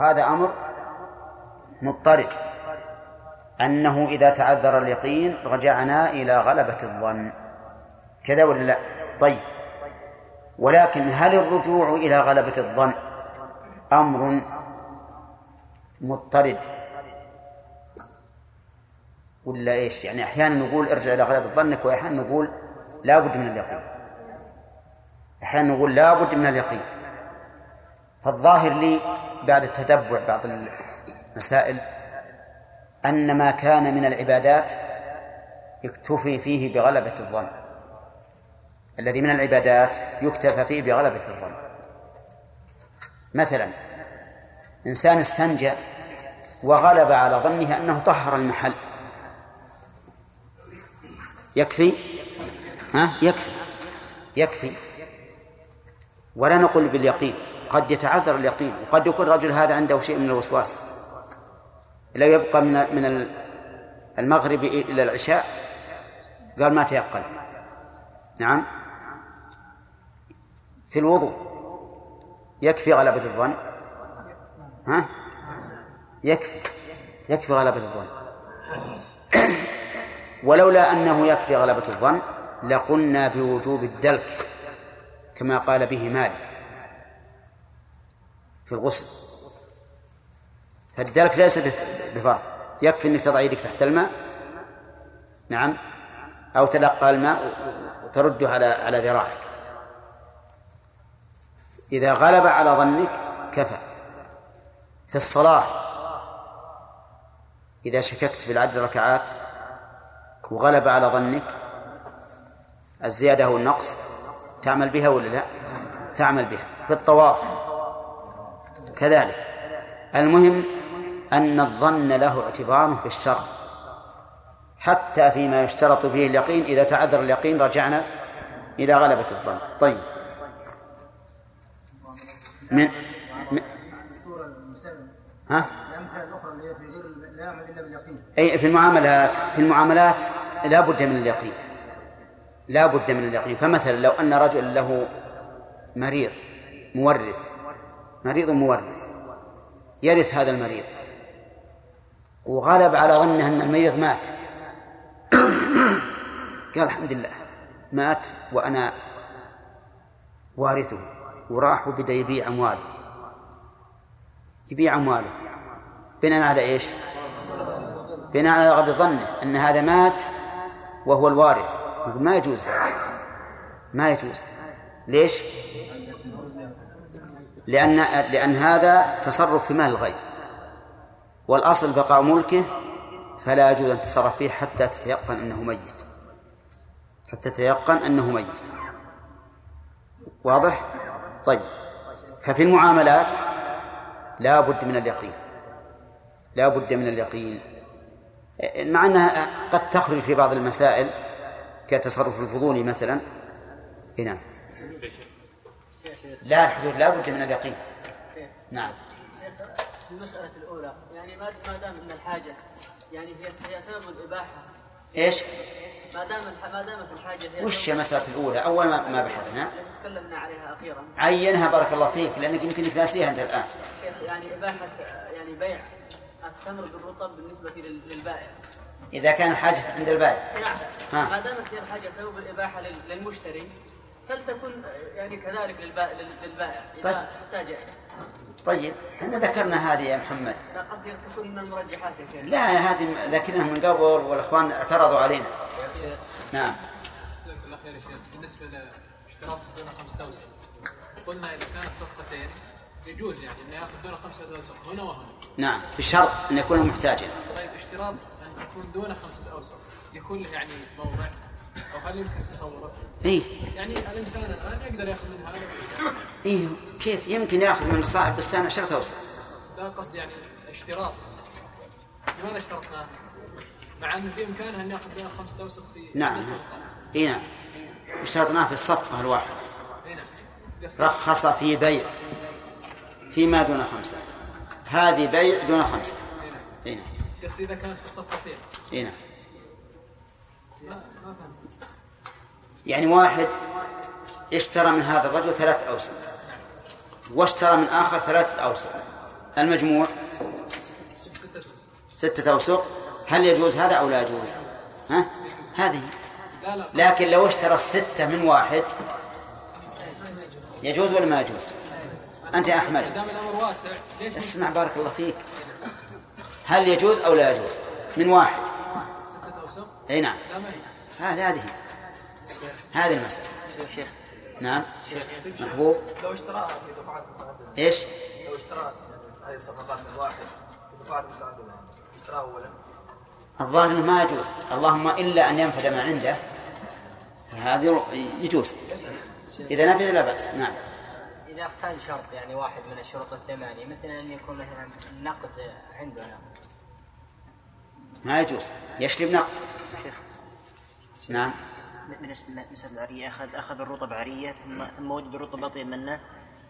هذا أمر مضطرد أنه إذا تعذر اليقين رجعنا إلى غلبة الظن كذا ولا لا طيب ولكن هل الرجوع إلى غلبة الظن أمر مضطرد ولا إيش؟ يعني أحيانا نقول ارجع إلى غلبة ظنك وأحيانا نقول لا بد من اليقين. أحيانا نقول لا بد من اليقين. فالظاهر لي بعد تتبع بعض المسائل أن ما كان من العبادات يكتفي فيه بغلبة الظن. الذي من العبادات يكتفى فيه بغلبة الظن. مثلا إنسان استنجى وغلب على ظنه أنه طهر المحل. يكفي؟ ها؟ يكفي. يكفي. ولا نقول باليقين. قد يتعذر اليقين وقد يكون الرجل هذا عنده شيء من الوسواس. لا يبقى من من المغرب إلى العشاء قال ما تيقن نعم. في الوضوء. يكفي غلبة الظن. ها؟ يكفي. يكفي غلبة الظن. ولولا أنه يكفي غلبة الظن لقلنا بوجوب الدلك كما قال به مالك. في الغسل. فالدلك ليس بفرض. يكفي إنك تضع يدك تحت الماء. نعم. أو تلقى الماء وترده على على ذراعك. إذا غلب على ظنك كفى. في الصلاة. إذا شككت في العدد ركعات وغلب على ظنك الزيادة والنقص تعمل بها ولا لا؟ تعمل بها. في الطواف. كذلك. المهم أن الظن له اعتبار في الشرع. حتى فيما يشترط فيه اليقين إذا تعذر اليقين رجعنا إلى غلبة الظن. طيب. من, من ها؟ أي في المعاملات في المعاملات لا بد من اليقين. لا بد من اليقين. فمثلا لو أن رجل له مريض مورث مريض مورث يرث هذا المريض. وغلب على ظنه أن المريض مات. قال الحمد لله مات وأنا وارثه وراح وبدأ يبيع أمواله. يبيع أمواله. بناء على إيش؟ بناء على غلب ظنه أن هذا مات وهو الوارث. ما يجوز هذا. ما يجوز. ليش؟ لأن لأن هذا تصرف في مال الغير والأصل بقاء ملكه فلا يجوز أن تتصرف فيه حتى تتيقن أنه ميت. حتى تتيقن أنه ميت. واضح؟ طيب. ففي المعاملات لا بد من اليقين. لا بد من اليقين. مع أنها قد تخرج في بعض المسائل كتصرف الفضولي مثلا. نعم. لا الحدود لا بد من اليقين. نعم. في المسألة الأولى يعني ما دام أن الحاجة يعني هي هي سبب الإباحة. إيش؟ ما دام ما دامت الحاجة هي وش المسألة الأولى؟ أول ما ما بحثنا. تكلمنا عليها أخيرا. عينها بارك الله فيك لأنك يمكن أنك ناسيها أنت الآن. يعني إباحة يعني بيع التمر بالرطب بالنسبة للبائع. إذا كان حاجة عند البائع. نعم. ما دامت هي الحاجة سبب الإباحة للمشتري فلتكن يعني كذلك للبائع للبائع إذا طيب. احتاج طيب إحنا ذكرنا هذه يا محمد. لا قصدي أن تكون من المرجحات يا لا هذه ذكرناها من قبل والإخوان اعترضوا علينا. نعم. الله خير يا شيخ. بالنسبة لاشتراط دون خمسة اوسق قلنا إذا كانت صفقتين يجوز يعني انه يأخذ دون خمسة اوسق هنا وهنا. نعم بشرط أن يكون محتاجا. طيب اشتراط أن يكون دون خمسة اوسق يكون له يعني موضع أو هل يمكن تصوره؟ اي يعني الانسان الان يقدر يأخذ من هذا؟ اي كيف؟ يمكن يأخذ من صاحب بستان عشرة اوسق لا قصدي يعني اشتراط. لماذا اشترطنا؟ مع أنه بامكانه أن يأخذ بها خمسة اوسق في نعم اي نعم. اشترطناه في الصفقة الواحدة نعم. رخص في بيع. فيما دون خمسة. هذه بيع دون خمسة. اي نعم. قصدي إذا كانت في الصفقتين اي نعم. يعني واحد اشترى من هذا الرجل ثلاث أوسق واشترى من آخر ثلاثة أوسق المجموع ستة أوسق. هل يجوز هذا أو لا يجوز؟ ها؟ هذه. لكن لو اشترى الستة من واحد يجوز ولا ما يجوز؟ أنت يا أحمد. اسمع بارك الله فيك. هل يجوز أو لا يجوز؟ من واحد؟ أي نعم. هذه هذه. هذه المسألة. شيخ نعم. محبوب لو اشتراها في دفعات متعدده إيش؟ لو اشترى هذه الصفقات من واحد في دفعات متعدده اشتراها اولا الظاهر إنه ما يجوز. اللهم إلا أن ينفذ ما عنده هذه يجوز. إذا نفذ لا بأس. نعم. إذا اختل شرط يعني واحد من الشروط الثمانية مثلا أن يكون مثلا النقد عندنا. ما يجوز. يشرب نقد. نعم. بالنسبة لمسألة العرية أخذ أخذ الرطب عرية ثم ثم وجد الرطب أطيب منه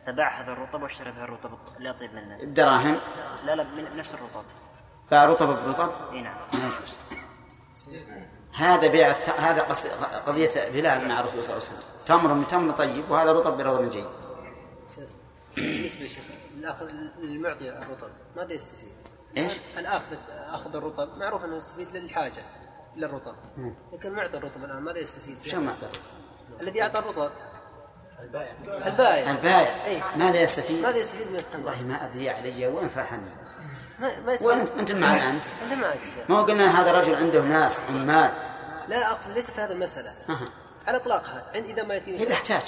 فباع هذا الرطب واشترى هذا الرطب اللي أطيب منه. بدراهم لا لا من نفس الرطب. باع رطب برطب؟ إي نعم. ما يجوز هذا بيع الت... هذا قص... قضية بلال مع الرسول صلى الله عليه وسلم. تمر من تمر طيب وهذا رطب برطب جيد. بالنسبة للشيخ الاخذ المعطي الرطب ماذا يستفيد؟ إيش؟ الاخذ اخذ الرطب معروف أنه يستفيد للحاجة. للرطب لكن معطي الرطب الآن ماذا يستفيد؟ شو ما أعتبر؟ الذي اعطى الرطب البائع البائع البائع أي. ماذا يستفيد؟ ماذا يستفيد من التمر؟ والله ما أدري علي وين فرحني ما, ما وين انت معنا أنت؟ أنا معك يا شيخ. ما هو قلنا هذا رجل عنده ناس عمال لا أقصد ليس في هذه المسألة أها. على إطلاقها عند إذا ما يأتيني إذا احتاج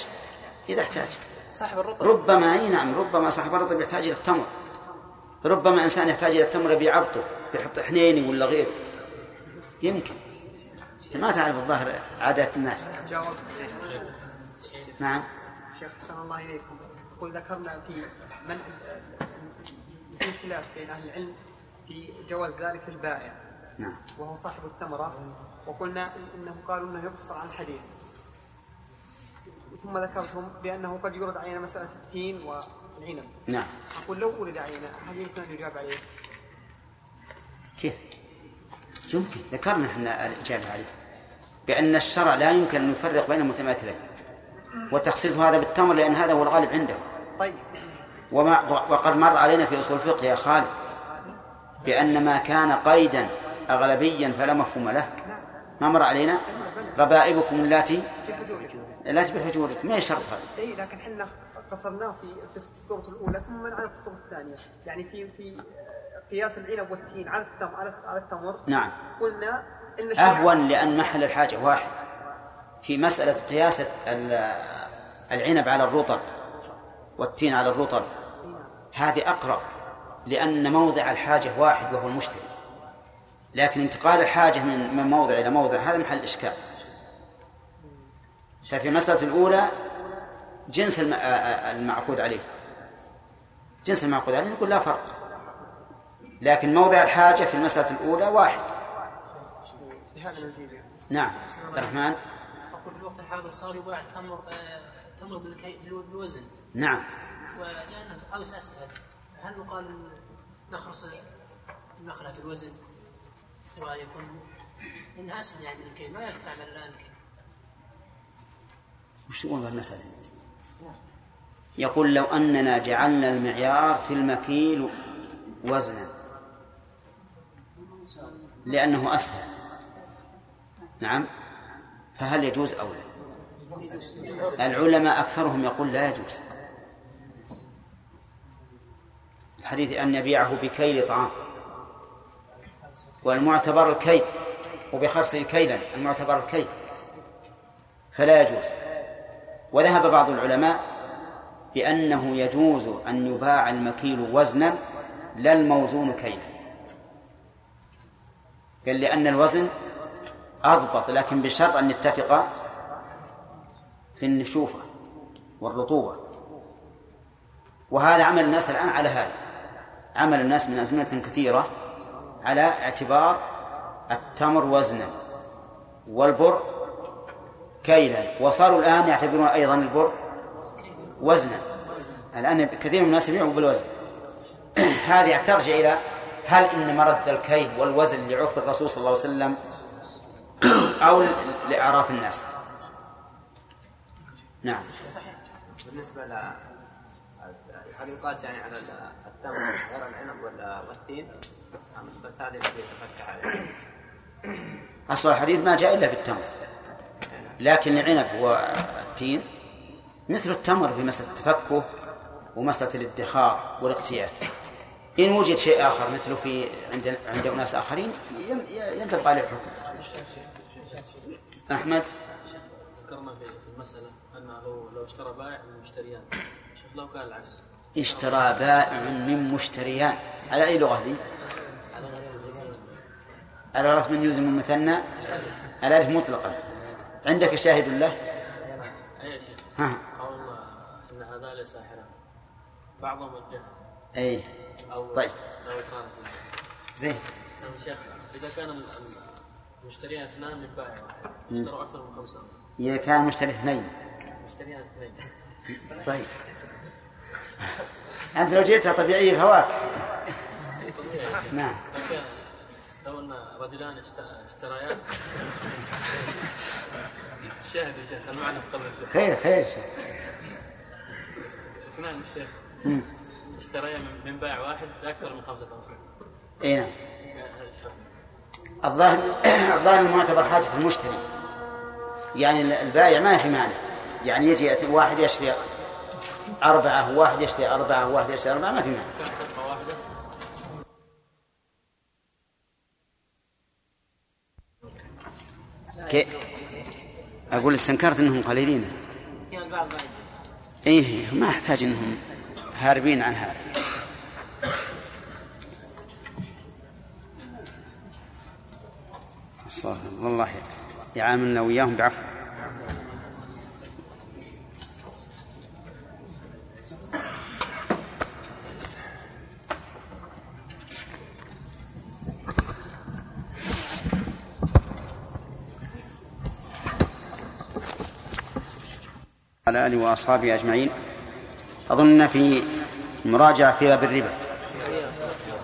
إذا احتاج صاحب الرطب ربما إي نعم ربما صاحب الرطب يحتاج إلى التمر ربما إنسان يحتاج إلى التمر يبيع عبطه يحط حنيني ولا غيره يمكن. أنت ما تعرف الظاهر عادات الناس. نعم. شيخ أحسن الله إليكم. يقول ذكرنا في من في خلاف بين أهل العلم في جواز ذلك البائع. نعم. وهو صاحب الثمرة. وقلنا إن- إنه قالوا أنه يقتصر عن الحديث ثم ذكرتم بأنه قد يورد علينا مسألة التين والعنب. نعم. أقول لو ورد علينا هل يمكن أن يجاب عليه؟ كيف؟ يمكن ذكرنا إحنا الإجابة عليه. بأن الشرع لا يمكن أن يفرق بين المتماثلين. وتخصيص هذا بالتمر لأن هذا هو الغالب عنده. طيب. وما وقد مر علينا في أصول الفقه يا خالد بأن ما كان قيدا أغلبيا فلا مفهوم له. ما مر علينا؟ ربائبكم اللاتي اللاتي بحجوركم. ما هي شرط هذا؟ اي لكن إحنا قصرناه في الصورة الأولى ثم منعنا في الصورة الثانية. يعني في في قياس العنب والتين على التمر على التمر. نعم. قلنا إن أهون لأن محل الحاجة واحد. في مسألة قياس ال- العنب على الرطب والتين على الرطب هذه أقرب لأن موضع الحاجة واحد وهو المشتري. لكن انتقال الحاجة من من موضع إلى موضع هذا محل إشكال. ففي المسألة الأولى جنس الم- المعقود عليه. جنس المعقود عليه نقول لا فرق. لكن موضع الحاجة في المسألة الأولى واحد. يعني. نعم. عبد الرحمن. أقول في الوقت الحاضر صار يباع التمر آه، تمر بالكي- بالو- بالوزن. نعم. ولأنه عاوز أسهل هل نقال نخرص النخلة في الوزن؟ ويكون إنها أسهل يعني الكيل ما يستعمل الآن الكيل وش يقول المسألة؟ يقول لو أننا جعلنا المعيار في المكيل وزنا. لأنه أسهل نعم. فهل يجوز أو لا؟ العلماء أكثرهم يقول لا يجوز. الحديث أن يبيعه بكيل طعام. والمعتبر الكيل. وبخرصه كيلا المعتبر الكيل. فلا يجوز. وذهب بعض العلماء بأنه يجوز أن يباع المكيل وزنا لا الموزون كيلا. قال لأن الوزن أضبط لكن بشرط أن يتفق في النشوفة والرطوبة. وهذا عمل الناس الآن على هذا. عمل الناس من أزمنة كثيرة على اعتبار التمر وزنا والبر كيلا. وصاروا الآن يعتبرون أيضا البر وزنا. الآن كثير من الناس يبيعوا بالوزن. هذه ترجع إلى هل إن مرد الكيل والوزن لعرف الرسول صلى الله عليه وسلم أو لإعراف الناس؟ نعم. بالنسبة هل يقاس يعني على التمر غير العنب ولا والتين؟ بس هذه التي تفتح عليه أصل الحديث ما جاء إلا في التمر. لكن العنب والتين مثل التمر في مسألة التفكه ومسألة الادخار والاقتيات إن وجد شيء آخر مثله في عند عند أناس آخرين ين- ينطبق عليه الحكم. أحمد؟ ذكرنا في المسألة أنه لو اشترى بائع من مشتريان. شوف لو كان العكس اشترى بائع من مشتريان. على أي لغة ذي؟ على رأس من يلزم المثنى الألف مطلقة. عندك شاهد له ها. قول أن هذان ساحران بعضهم الجهل. أي. طيب. زين. نعم شيخ إذا كان المشتريان اثنان من بائع واحد اشتروا أكثر من خمسة. إذا كان مشتري اثنين. مشتريان اثنين. طيب. أنت لو جبتها طبيعية فواك نعم. لو أن رجلان اشت- اشتريان. شاهد يا شيخ المعنى قبل الشيخ خير خير شيخ. اثنان الشيخ. اشتريا من- من بائع واحد بأكثر من خمسة أوسط إي نعم. الظاهر الظاهر المعتبر حاجة المشتري. يعني البائع ما في مانع. يعني يجي يأتي واحد يشتري أربعة وواحد يشتري أربعة وواحد يشتري أربعة ما في مانع. كان صفقة واحدة؟ كي أقول استنكرت أنهم قليلين. إيه ما أحتاج أنهم هاربين عن هذا. استغفر الله يعاملنا وإياهم بعفو. على آله وأصحابه أجمعين. أظن في مراجعة في باب الربا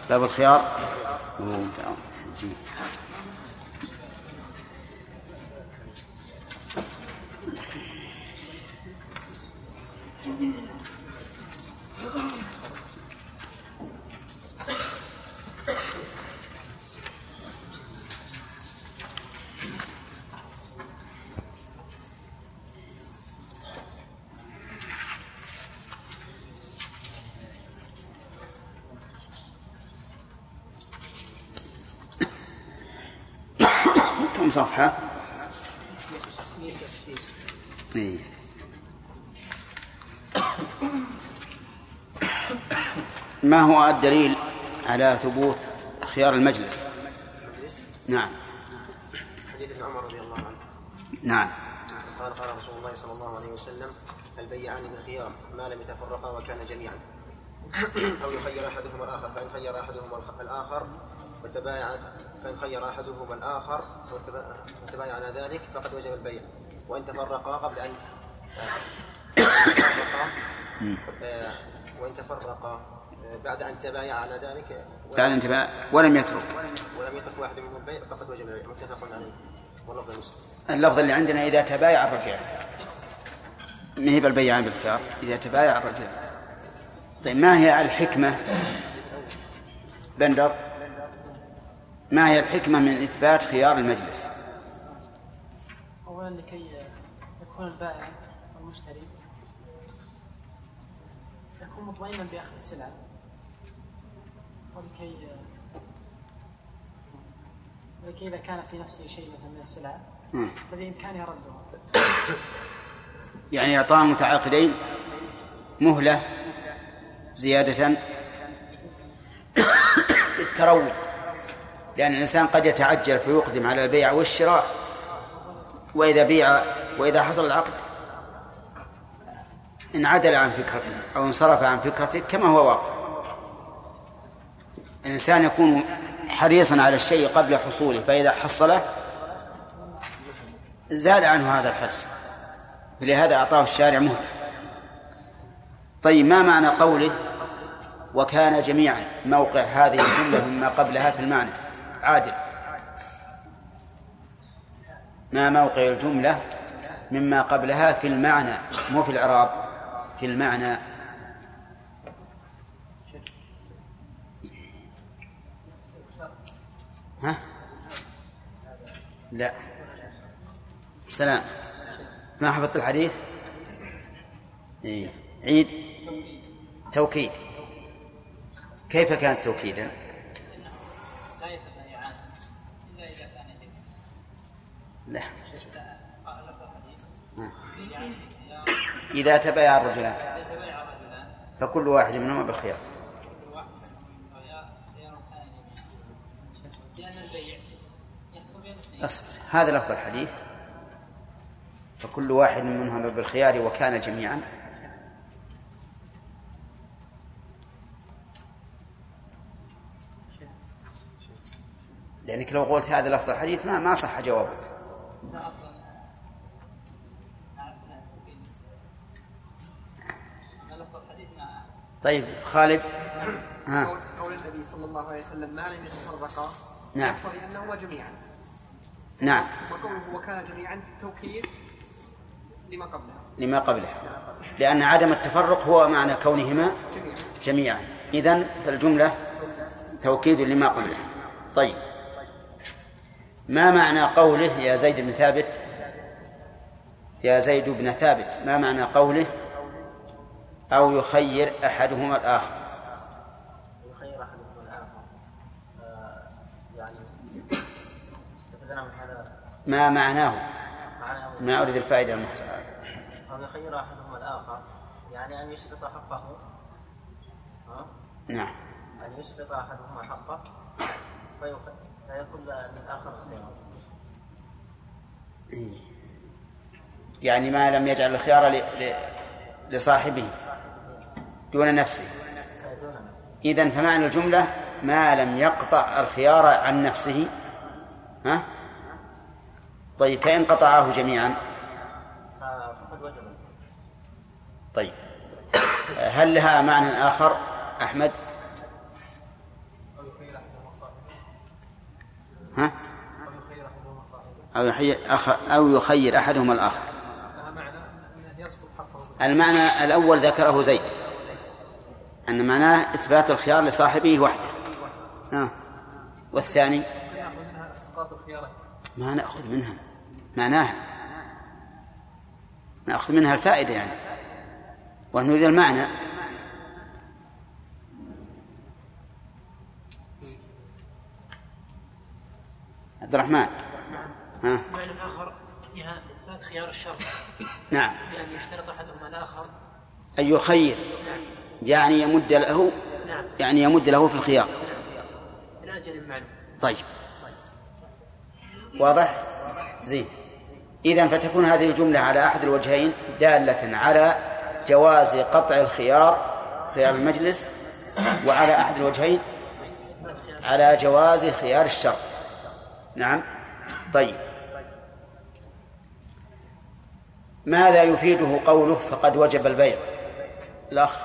باب الخيار كم صفحة؟ إيه. ما هو الدليل على ثبوت خيار المجلس؟ نعم حديث عمر رضي الله عنه نعم قال قال رسول الله صلى الله عليه وسلم البيعان بالخيار ما لم يتفرقا وكانا جميعا أو يخير أحدهما الآخر فإن خير أحدهما الخ- وتبايع فان خير احدهما الآخر وتبا- وتبايع على ذلك فقد وجب البيع. وإن تفرقا قبل آه، وإن تفرقا بعد أن تبايع على ذلك بعد انتباه ولم يترك. ولم يترك واحد منهم البيع فقد وجب البيع. متفق عليه. واللفظ مسلم اللفظ اللي عندنا إذا تبايع الرجلان ما هي بالبيعان بالخيار؟ إذا تبايع الرجلان طيب ما هي الحكمة؟ بندر. ما هي الحكمة من إثبات خيار المجلس؟ أولا لكي يكون البائع والمشتري يكون مطمئنا بأخذ السلعة ولكي ولكي إذا كان في نفسه شيء مثلا من السلعة. فبإمكانه ردها يعني إعطاء المتعاقدين مهلة؟ زيادة؟ في التروي لأن الإنسان قد يتعجل فيقدم على البيع والشراء. وإذا بيع وإذا حصل العقد انعدل عن فكرته أو انصرف عن فكرته كما هو واقع. الإنسان يكون حريصا على الشيء قبل حصوله فإذا حصله زال عنه هذا الحرص. فلهذا أعطاه الشارع مهلة. طيب ما معنى قوله وكان جميعا موقع هذه الجملة مما قبلها في المعنى؟ عادل. ما موقع الجملة مما قبلها في المعنى مو في الإعراب في المعنى. ها؟ لا. سلام. ما حفظت الحديث؟ إيه. عيد. توكيد. كيف كان توكيدا؟ لا. إذا تبايع الرجلان. فكل واحد منهما بالخيار. أصبر. هذا لفظ الحديث. فكل واحد منهما بالخيار وكان جميعا. لأنك لو قلت هذا لفظ الحديث ما ما صح جوابك. لا أصلا. الحديث ما طيب خالد؟ ها. قول قول النبي صلى الله عليه وسلم ما لم يتفرقا؟ نعم. يقتضي أنهما جميعا. نعم. وقوله وكان جميعا توكيد لما قبلها لما قبلها لأن عدم التفرق هو معنى كونهما جميعا. جميعا. إذن فالجملة توكيد لما قبلها طيب. ما معنى قوله يا زيد بن ثابت؟ يا زيد بن ثابت ما معنى قوله؟ أو يخير أحدهما الآخر. يخير أحدهما الآخر. آه، يعني استفدنا من هذا. ما معناه؟ ما أريد الفائدة المحصلة أو يخير أحدهما الآخر يعني أن يسقط حقه. ها؟ نعم. أن يسقط أحدهما حقه. فيخ- خيار يعني ما لم يجعل الخيار. لصاحبه دون نفسه. إذن فمعنى الجملة ما لم يقطع الخيار عن نفسه. ها؟ طيب فإن قطعاه جميعا. طيب. هل لها معنى آخر؟ أحمد؟ ها؟ أو يخير أخ... أو يخير أحدهما الآخر. المعنى الأول ذكره زيد. أن معناه إثبات الخيار لصاحبه وحده. ها؟ والثاني؟ ما نأخذ منها. معناها. نأخذ منها الفائدة يعني. ونريد المعنى. عبد الرحمن. ها؟ معنى آخر فيها إثبات خيار الشرط نعم. بأن يشترط أحدهما الآخر. أن يخير يعني يمد له نعم. يعني يمد له في الخيار. من أجل المعنى. طيب. واضح؟ زين. إذا فتكون هذه الجملة على أحد الوجهين دالة على جواز قطع الخيار خيار المجلس وعلى أحد الوجهين على جواز خيار الشرط نعم. طيب. ماذا يفيده قوله فقد وجب البيع؟ الأخ.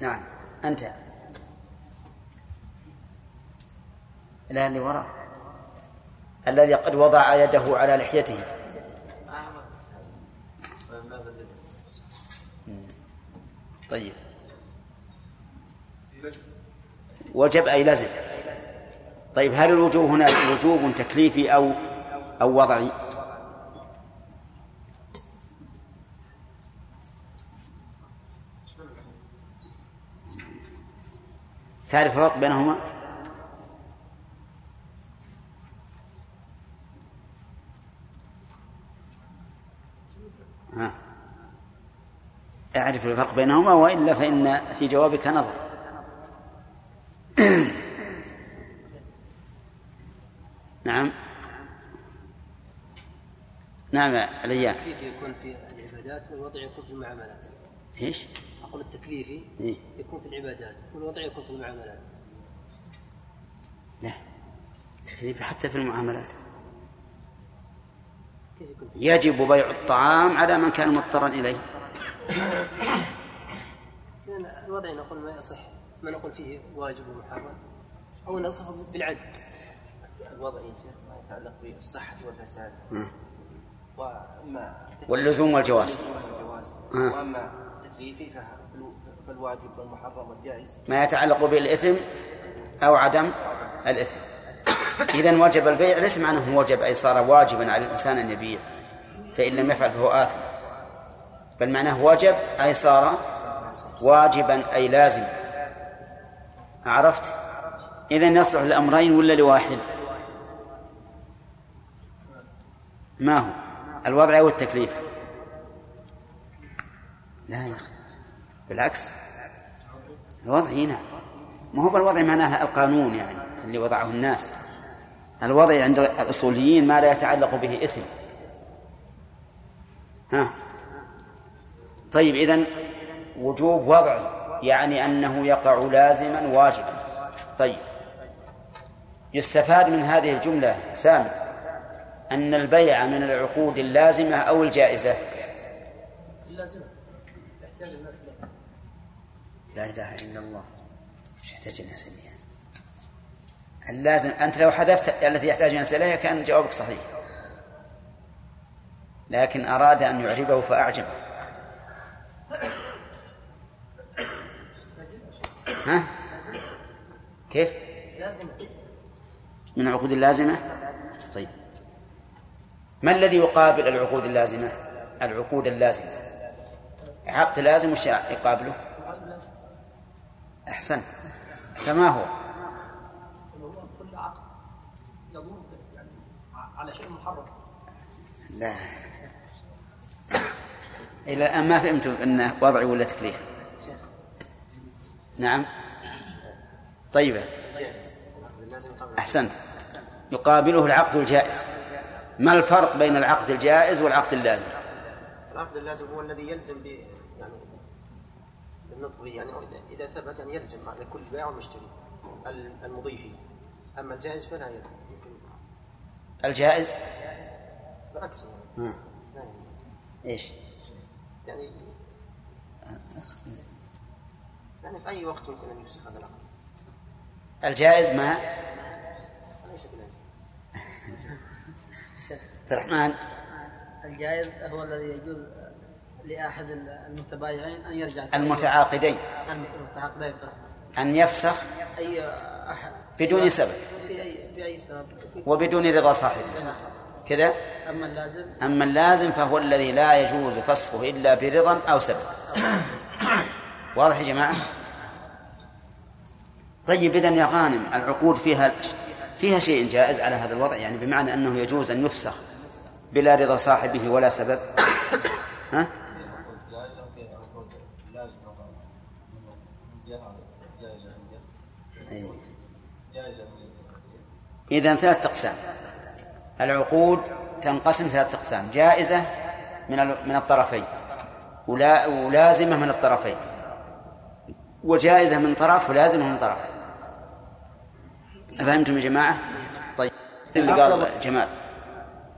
نعم. أنت. لا اللي وراء. الذي قد وضع يده على لحيته. طيب. وجب أي لزم طيب هل الوجوب هنا وجوب تكليفي أو أو وضعي؟ تعرف الفرق بينهما. ها. أعرف الفرق بينهما وإلا فإن في جوابك نظر. نعم. نعم عليان التكليف يكون في العبادات والوضع يكون في المعاملات. إيش؟ أقول التكليفي إيه؟ يكون في العبادات والوضع يكون في المعاملات. لا. تكليف حتى في المعاملات. يجب بيع الطعام على من كان مضطرا إليه. الوضع نقول ما يصح ما نقول فيه واجب ومحرم أو نصفه بالعد. ما يتعلق بالصحة والفساد. وأما واللزوم والجواز. الجواز. وأما فالواجب والمحرم والجائز. ما يتعلق بالإثم أو عدم الإثم. إذا وجب البيع ليس معناه وجب أي صار واجبا على الإنسان أن يبيع فإن لم يفعل فهو آثم. بل معناه وجب أي صار واجبا أي لازم. عرفت؟ إذا يصلح للأمرين ولا لواحد؟ ما هو؟ الوضع أو التكليف لا يا أخي. بالعكس. الوضع هنا ما هو بالوضع معناها القانون يعني اللي وضعه الناس. الوضع عند الأصوليين ما لا يتعلق به إثم. ها. طيب إذن وجوب وضعه يعني أنه يقع لازما واجبا. طيب. يستفاد من هذه الجملة سامي. أن البيع من العقود اللازمة أو الجائزة. اللازمة. يحتاج الناس لها لا إله إلا الله. مش يحتاج الناس إليها. اللازم أنت لو حذفت التي يحتاج الناس إليها كان جوابك صحيح. لكن أراد أن يعربه فأعجبه ها؟ كيف؟ من العقود اللازمة؟ طيب. ما الذي يقابل العقود اللازمة؟ العقود اللازمة. عقد لازم وش يقابله؟ أحسنت فما هو. كل عقد يعني على شيء محرم لا. إلى الآن ما فهمت أنه وضعي ولا تكليف. نعم. طيبة. أحسنت. يقابله العقد الجائز. ما الفرق بين العقد الجائز والعقد اللازم؟ العقد اللازم هو الذي يلزم ب يعني بالنطق به يعني اذا ثبت يعني يلزم على كل بائع ومشتري ال- المضي فيه أما الجائز فلا يلزم يمكن. الجائز؟ بالعكس. يعني إيش؟ يعني يعني في أي وقت يمكن أن يفسخ هذا العقد. الجائز ما ليس بلازم عبد الرحمن. الجائز هو الذي يجوز لأحد المتبايعين أن يرجع المتعاقدين. المتعاقدين. أن يفسخ أي أحد. بدون سبب. في أي في أي سبب؟ وبدون رضا صاحبه. كذا؟ أما اللازم؟ أما اللازم فهو الذي لا يجوز فسخه إلا برضا أو سبب. واضح يا جماعة؟ طيب إذن يا غانم العقود فيها فيها شيء جائز على هذا الوضع؟ يعني بمعنى أنه يجوز أن يفسخ بلا رضا صاحبه ولا سبب. ها؟ إيه. إذا ثلاثة أقسام. العقود تنقسم ثلاثة أقسام. جائزة من من الطرفين. ولا ولازمة من الطرفين. وجائزة من طرف ولازمة من طرف. أفهمتم يا جماعة؟ طيب. اللي قال جمال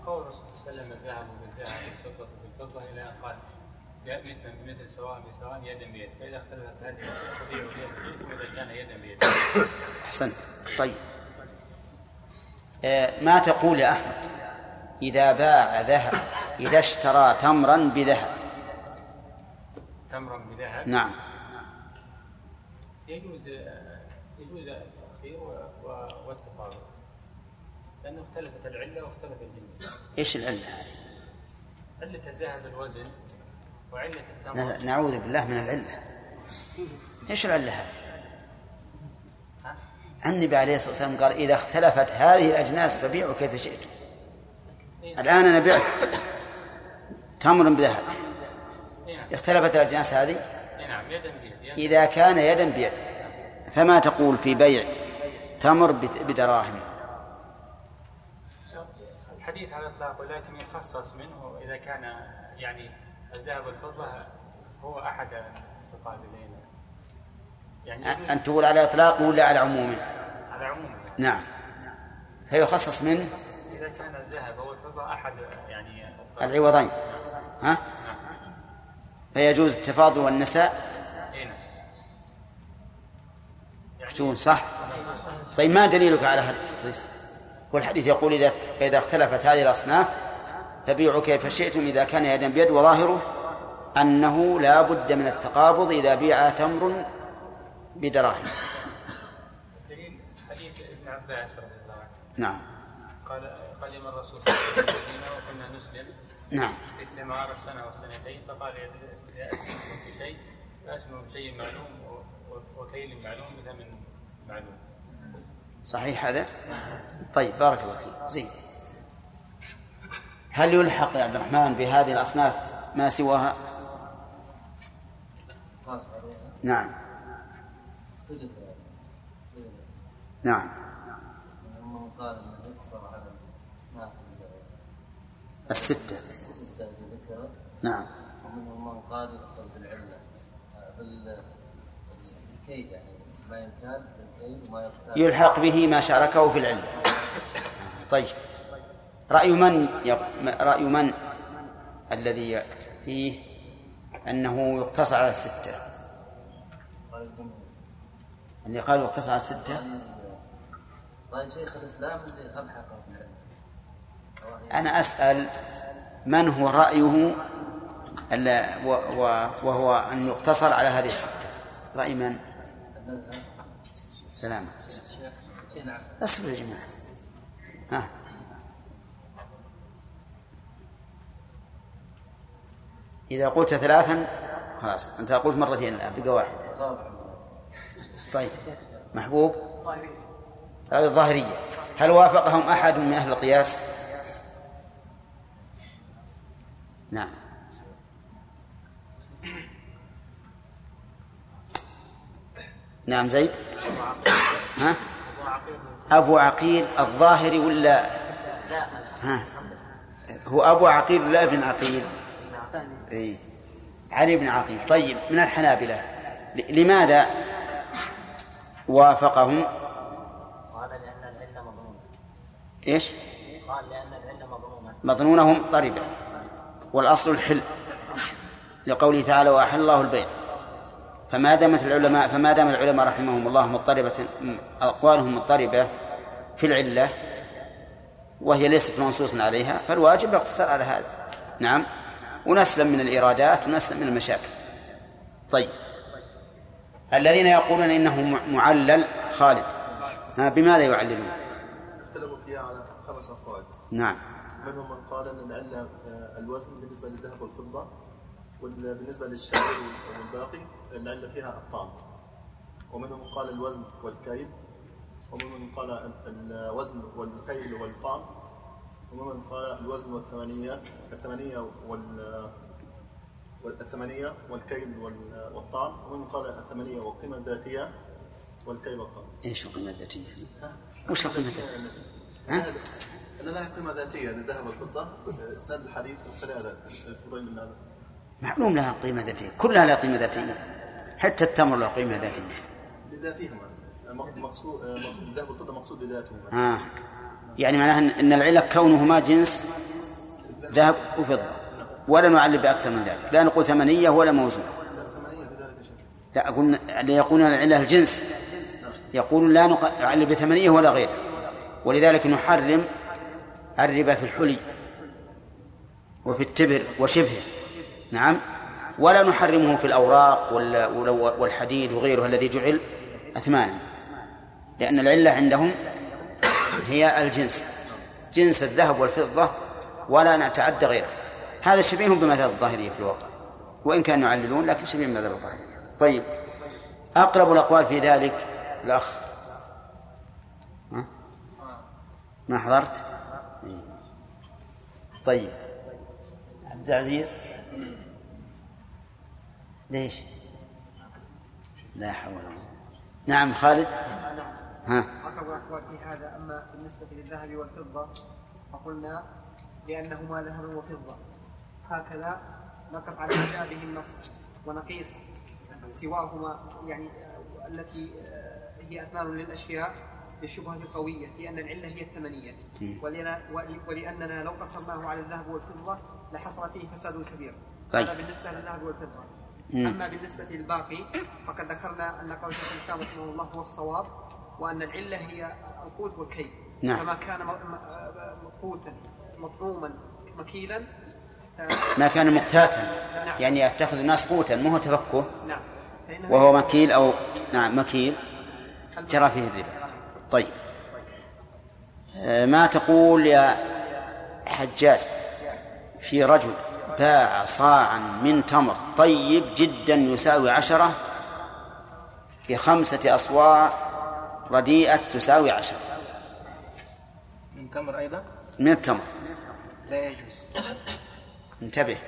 قول الرسول صلى الله عليه وسلم الذهب بالذهب والفضة بالفضة إلى أن قال مثل سواء بسواء يدا بيد. فإذا اختلفت هذه تبيع يدا بيد. وإذا كان يدا بيد. أحسنت. طيب. آه، ما تقول يا أحمد؟ إذا باع ذهب إذا اشترى تمرا بذهب. تمرا بذهب. نعم. يجوز يجوز التأخير و- و- والتفاضل لأنه اختلفت العلة واختلف الجنس. إيش العلة هذه؟ علة الذهب الوزن نعوذ بالله من العلة إيش العلة هذه؟ النبي عليه الصلاة والسلام قال إذا اختلفت هذه الأجناس فبيعوا كيف شئتم الآن أنا بعت تمر بذهب. اختلفت الأجناس هذه إذا كان يدا بيد فما تقول في بيع تمر بدراهم الحديث على الإطلاق ولكن يخصص منه إذا كان يعني الذهب والفضة هو أحد المتقابلين. يعني أن تقول على إطلاقه ولا على عمومه على عمومه نعم. فيخصص منه إذا كان الذهب أو الفضة أحد يعني العوضين. ها؟ فيجوز التفاضل والنساء؟ إيه نعم. شون صح؟ طيب ما دليلك على هذا التخصيص؟ والحديث يقول إذا إذا اختلفت هذه الأصناف فبيعوا كيف شئتم إذا كان يدا بيد وظاهره أنه لا بد من التقابض إذا بيع تمر بدراهم. الدليل حديث ابن عباس رضي الله عنه. نعم. قال قدم الرسول صلى الله عليه وسلم وكنا نسلم. نعم. في الثمار السنة والسنتين فقال يأسلمكم بشيء فأسلموا بشيء معلوم وكيل معلوم بثمن معلوم. صحيح هذا؟ طيب بارك الله فيك. زين. هل يلحق يا عبد الرحمن بهذه الأصناف ما سواها؟ نعم. نعم. الستة. التي ذكرت نعم. ومنهم من قال يدخل بالعله بال بالكيد يعني ما بالكيد وما يلحق به ما شاركه في العلة طيب. رأي من يق... رأي من الذي فيه أنه يقتصر على الستة اللي قال يقتصر على الستة رأي شيخ الإسلام اللي بالعله أنا أسأل من هو رأيه ألا- و- و- وهو أن يقتصر على هذه الستة؟ رأي من؟ سلام. نعم. أصبروا يا جماعة. ها. إذا قلت ثلاثا خلاص أنت قلت مرتين الآن بقى واحد. طيب محبوب؟ الظاهرية. هل وافقهم أحد من أهل القياس؟ نعم. نعم زيد. ها؟ أبو عقيل الظاهري ولا؟ ها؟ هو أبو عقيل ولا ابن عقيل؟ إيه. علي بن عقيل طيب من الحنابلة. لماذا وافقهم؟ قال لأن العلة مضمونة إيش؟ قال لأن العلة مضمونة مظنونهم طربة والأصل الحل. لقوله تعالى وأحل الله البيع. فما دامت العلماء فما دام العلماء رحمهم الله مضطربة أقوالهم مضطربة في العلة وهي ليست منصوصا عليها فالواجب الاقتصار على هذا. نعم. ونسلم من الإيرادات ونسلم من المشاكل. طيب. الذين يقولون إنه معلل خالد. ها بماذا يعللون؟ اختلفوا فيها على خمس أقوال نعم. منهم من قال أن العلة آه، الوزن بالنسبة للذهب والفضة وبالنسبة للشعير والباقي العلة فيها الطعم ومنهم من قال الوزن والكيل ومنهم من قال ال- الوزن والكيل والطعم. ومنهم من قال الوزن والثمانية الثمانية وال والثمانية والكيل وال- والطعم ومنهم من قال الثمانية والقيمة الذاتية والكيل والطعم إيش القيمة الذاتية؟ وش القيمة الذاتية؟ ها؟ أن لها قيمة ذاتية للذهب والفضة. إسناد الحديث الفضيل بن هذا. معلوم لها قيمة ذاتية كلها لها قيمة ذاتية. حتى التمر له قيمة ذاتية. لذاتهما. مقصود الذهب والفضة مقصود لذاتهما آه. يعني معناها أن العلة كونهما جنس ذهب وفضة. ولا نعلل بأكثر من ذلك. لا نقول ثمنية ولا موزون. لا أقول يقولون العلة الجنس. يقولون لا نعلل بثمنية ولا غيره ولذلك نحرم الربا في الحلي وفي التبر وشبهه. نعم؟ ولا نحرمه في الأوراق وال- وال- والحديد وغيره الذي جعل أثمانا. لأن العلة عندهم هي الجنس جنس الذهب والفضة ولا نتعدى غيره. هذا شبيه بمذهب الظاهرية في الواقع وإن كانوا يعللون لكن شبيه بمذهب الظاهرية. طيب أقرب الأقوال في ذلك الأخ؟ ما حضرت. طيب عبد العزيز؟ ليش؟ لا حول ولا نعم خالد؟ ها. أقرب الأقوال في هذا أما بالنسبة للذهب والفضة فقلنا لأنهما ذهب وفضة. هكذا نقف على ما به النص ونقيس سواهما يعني آه، التي آه، هي أثمان للأشياء بالشبهة القوية في أن العلة هي الثمنية. ولأننا لو قصرناه على الذهب والفضة لحصل فيه فساد كبير. طيب. هذا بالنسبة للذهب والفضة. أما بالنسبة للباقي فقد ذكرنا أن قول الإسلام رحمه الله هو الصواب. وأن العلة هي القوت والكيل نعم. فما كان م- م- قوتا مطعوما مكيلا آه، ما كان مقتاتا. نعم. يعني يتخذ الناس قوتا مو هو تفكه. نعم. وهو مكيل أو نعم مكيل. جرى فيه الربا. طيب. آه، ما تقول يا حجاج؟ في رجل باع صاعا من تمر طيب جدا يساوي عشرة بخمسة أصواع رديئة تساوي عشرة من تمر أيضا؟ من التمر. لا يجوز. انتبه.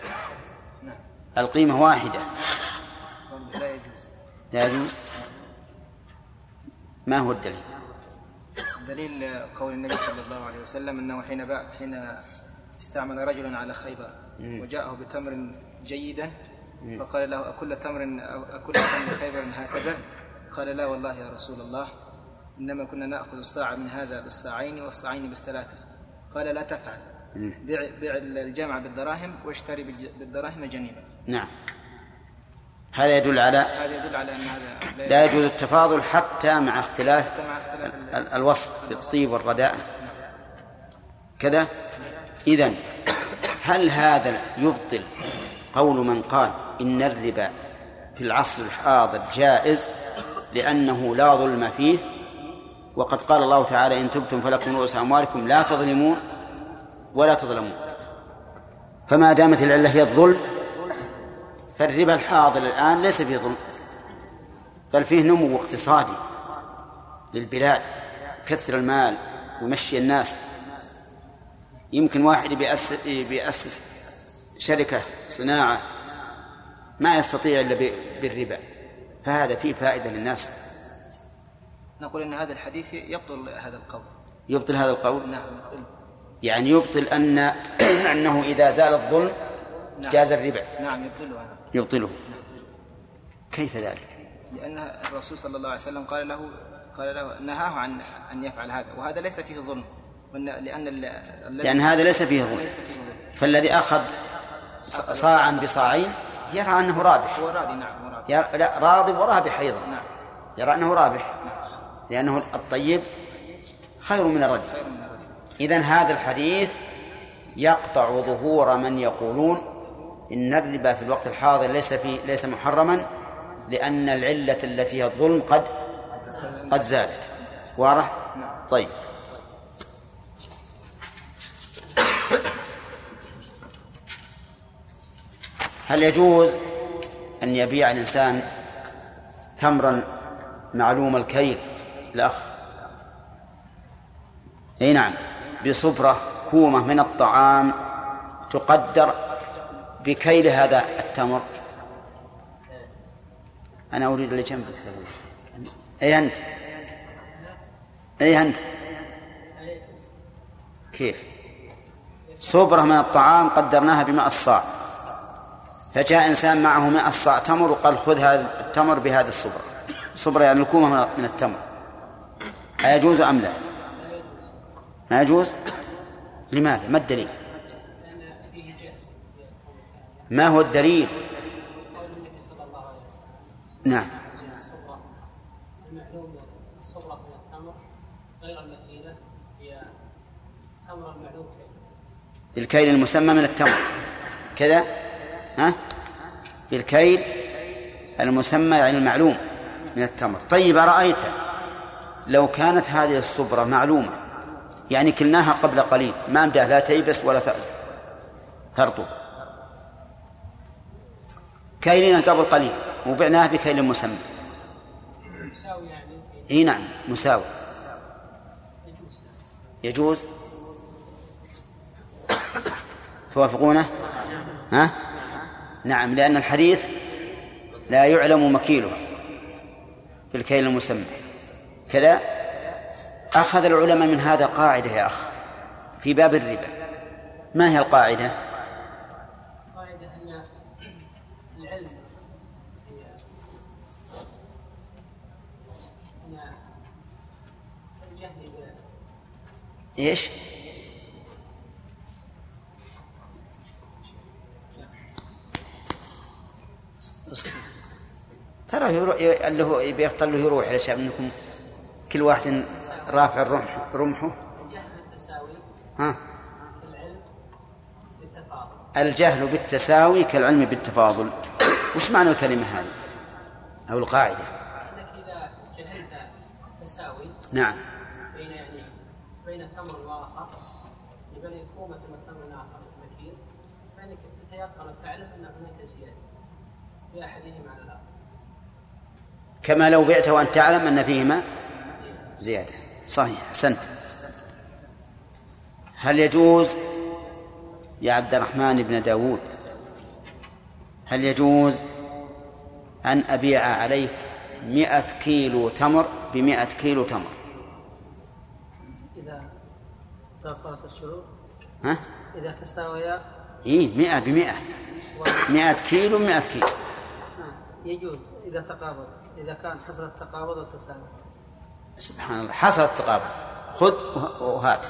نعم. القيمة واحدة. لا يجوز. لا يجوز ما هو الدليل؟ دليل قول النبي صلى الله عليه وسلم إنه حين باع حين استعمل رجل على خيبر. وجاءه بتمر جيدا. فقال له أكل تمر أكل تمر خيبر هكذا؟ قال لا والله يا رسول الله. إنما كنا نأخذ الصاع من هذا بالصاعين والصاعين بالثلاثة. قال لا تفعل. مم. بيع بيع الجامع بالدراهم واشتري بالدراهم جنيبا. نعم. هذا يدل على هذا يدل على أن هذا لا يجوز التفاضل حتى مع اختلاف حتى مع اختلاف ال- ال- الوصف بالطيب والرداء. كذا. إذن هل هذا يبطل قول من قال إن الربا في العصر الحاضر جائز لأنه لا ظلم فيه؟ وقد قال الله تعالى إن تبتم فلكم رؤوس أموالكم لا تظلمون ولا تظلمون. فما دامت العلة هي الظلم فالربا الحاضر الآن ليس فيه ظلم بل فيه نمو اقتصادي للبلاد كثر المال ويمشي الناس. يمكن واحد بيأسس, بيأسس شركة صناعة ما يستطيع إلا بالربا فهذا فيه فائدة للناس. نقول أن هذا الحديث يبطل هذا القول. يبطل هذا القول؟ نعم. يعني يبطل أن أنه إذا زال الظلم نعم. جاز الربا نعم يبطلها نعم. يبطله. كيف ذلك؟ لأن الرسول صلى الله عليه وسلم قال له قال له نهاه عن أن يفعل هذا وهذا ليس فيه ظلم. لأن لأن هذا ليس فيه ظلم. ليس فيه ظلم. فالذي أخذ صاعا بصاعين يرى أنه رابح. هو راضي نعم راضي. لا راضي ورابح أيضا. نعم. يرى أنه رابح. لأنه الطيب خير من الردي. إذن هذا الحديث يقطع ظهور من يقولون إن الربا في الوقت الحاضر ليس في ليس محرما لأن العلة التي هي الظلم قد قد زالت. واضح؟ طيب. هل يجوز أن يبيع الإنسان تمرا معلوم الكيل الأخ. أي نعم. بصبرة كومة من الطعام تقدر بكيل هذا التمر. أنا أريد اللي جنبك أي أنت؟ أي أنت؟ كيف؟ صبرة من الطعام قدرناها بماء الصاع. فجاء إنسان معه ماء الصاع تمر وقال خذ هذا التمر بهذه الصبرة. الصبرة يعني الكومة من التمر. أيجوز أم لا؟ ما يجوز لماذا؟ ما الدليل؟ ما هو الدليل؟ نعم. بالكيل المسمى من التمر. كذا؟ ها؟ بالكيل المسمى يعني المعلوم من التمر. طيب أرأيت؟ لو كانت هذه الصبرة معلومة يعني كلناها قبل قليل ما بدها لا تيبس ولا ترطب. كيلنا قبل قليل وبعناها بكيل مسمى. يساوي يعني إي نعم مساوي. يجوز؟ يجوز توافقونه؟ ها؟ نعم لأن الحديث لا يعلم مكيله بالكيل المسمى. كذا. أخذ العلماء من هذا قاعدة يا أخ في باب الربا. ما هي القاعدة؟ قاعدة أن العلم إيش؟ ترى يروح اللي هو يبي له يروح على شاب منكم. كل واحد رافع الرمح رمحه. الجهل بالتساوي ها؟ الجهل بالتساوي كالعلم بالتفاضل. وش معنى الكلمة هذه؟ أو القاعدة؟ أنك إذا جهلت تساوي نعم. بين يعني بين تمر واخر لبني كومة وتمر اخر مكين فإنك تتيقن وتعلم ان هناك زيادة في أحدهما على الآخر. كما لو بعت وأنت تعلم أن فيهما زيادة. صحيح. أحسنت. هل يجوز يا عبد الرحمن بن داود هل يجوز أن أبيع عليك مئة كيلو تمر بمئة كيلو تمر؟ إذا توفرت الشروط. ها؟ إذا تساويا إيه مئة بمئة. مئة كيلو بمئة كيلو. نعم يجوز إذا تقابل إذا كان حصل التقابض والتساوي. سبحان الله. حصل التقابل. خذ وهات.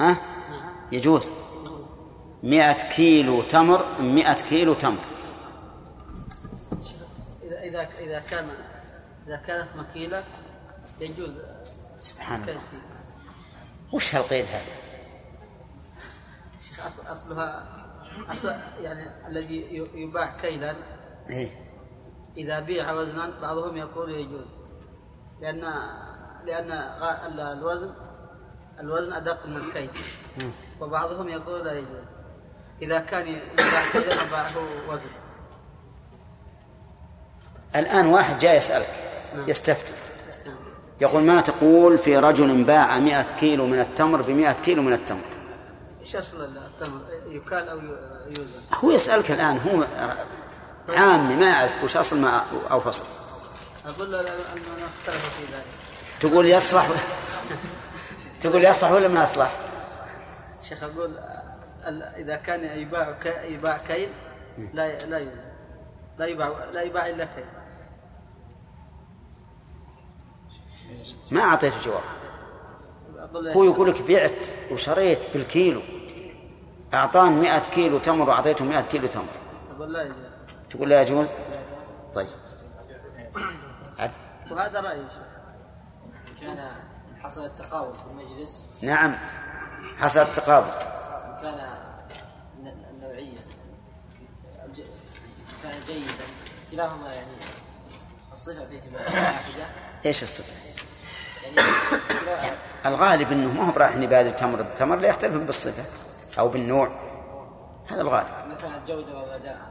ها؟ يجوز. مئة كيلو تمر مئة كيلو تمر. إذا إذا إذا كان إذا كانت مكيلة يجوز. سبحان الله. وش هالقيد هذا؟ شيخ أصل أصلها أصل يعني الذي يباع كيلا إيه. إذا بيع وزنا بعضهم يقول يجوز. لأن لأن الوزن الوزن أدق من الكيل. وبعضهم يقول إذا كان يباع كيلا وباعه وزن. الآن واحد جاي يسألك. يستفتي. يقول ما تقول في رجل باع مئة كيلو من التمر بمئة كيلو من التمر؟ إيش أصل التمر؟ يكال أو يوزن؟ هو يسألك الآن هو عامي ما يعرف وش أصل ما أو فصل. أقول له اختلفوا في ذلك. تقول يصلح تقول يصلح ولا ما يصلح؟ شيخ أقول ال- إذا كان يباع ك- يباع كيل لا لا لا يباع لا يباع إلا كيل. ما أعطيته جواب. أقول هو يقول لك بعت وشريت بالكيلو. أعطاني مئة كيلو تمر وأعطيته مئة كيلو تمر. لا يجوز تقول لا يجوز؟ طيب. وهذا شيخ. كان حصل التقابل في المجلس. نعم حصل التقابل. كان الن- النوعية كان جيدا كلاهما يعني الصفة فيهما واحدة. إيش الصفة؟ يعني الغالب إنه ما هو رايح يبادل تمر بتمر لا يختلف بالصفة أو بالنوع. هذا الغالب. مثلا الجودة والرداءة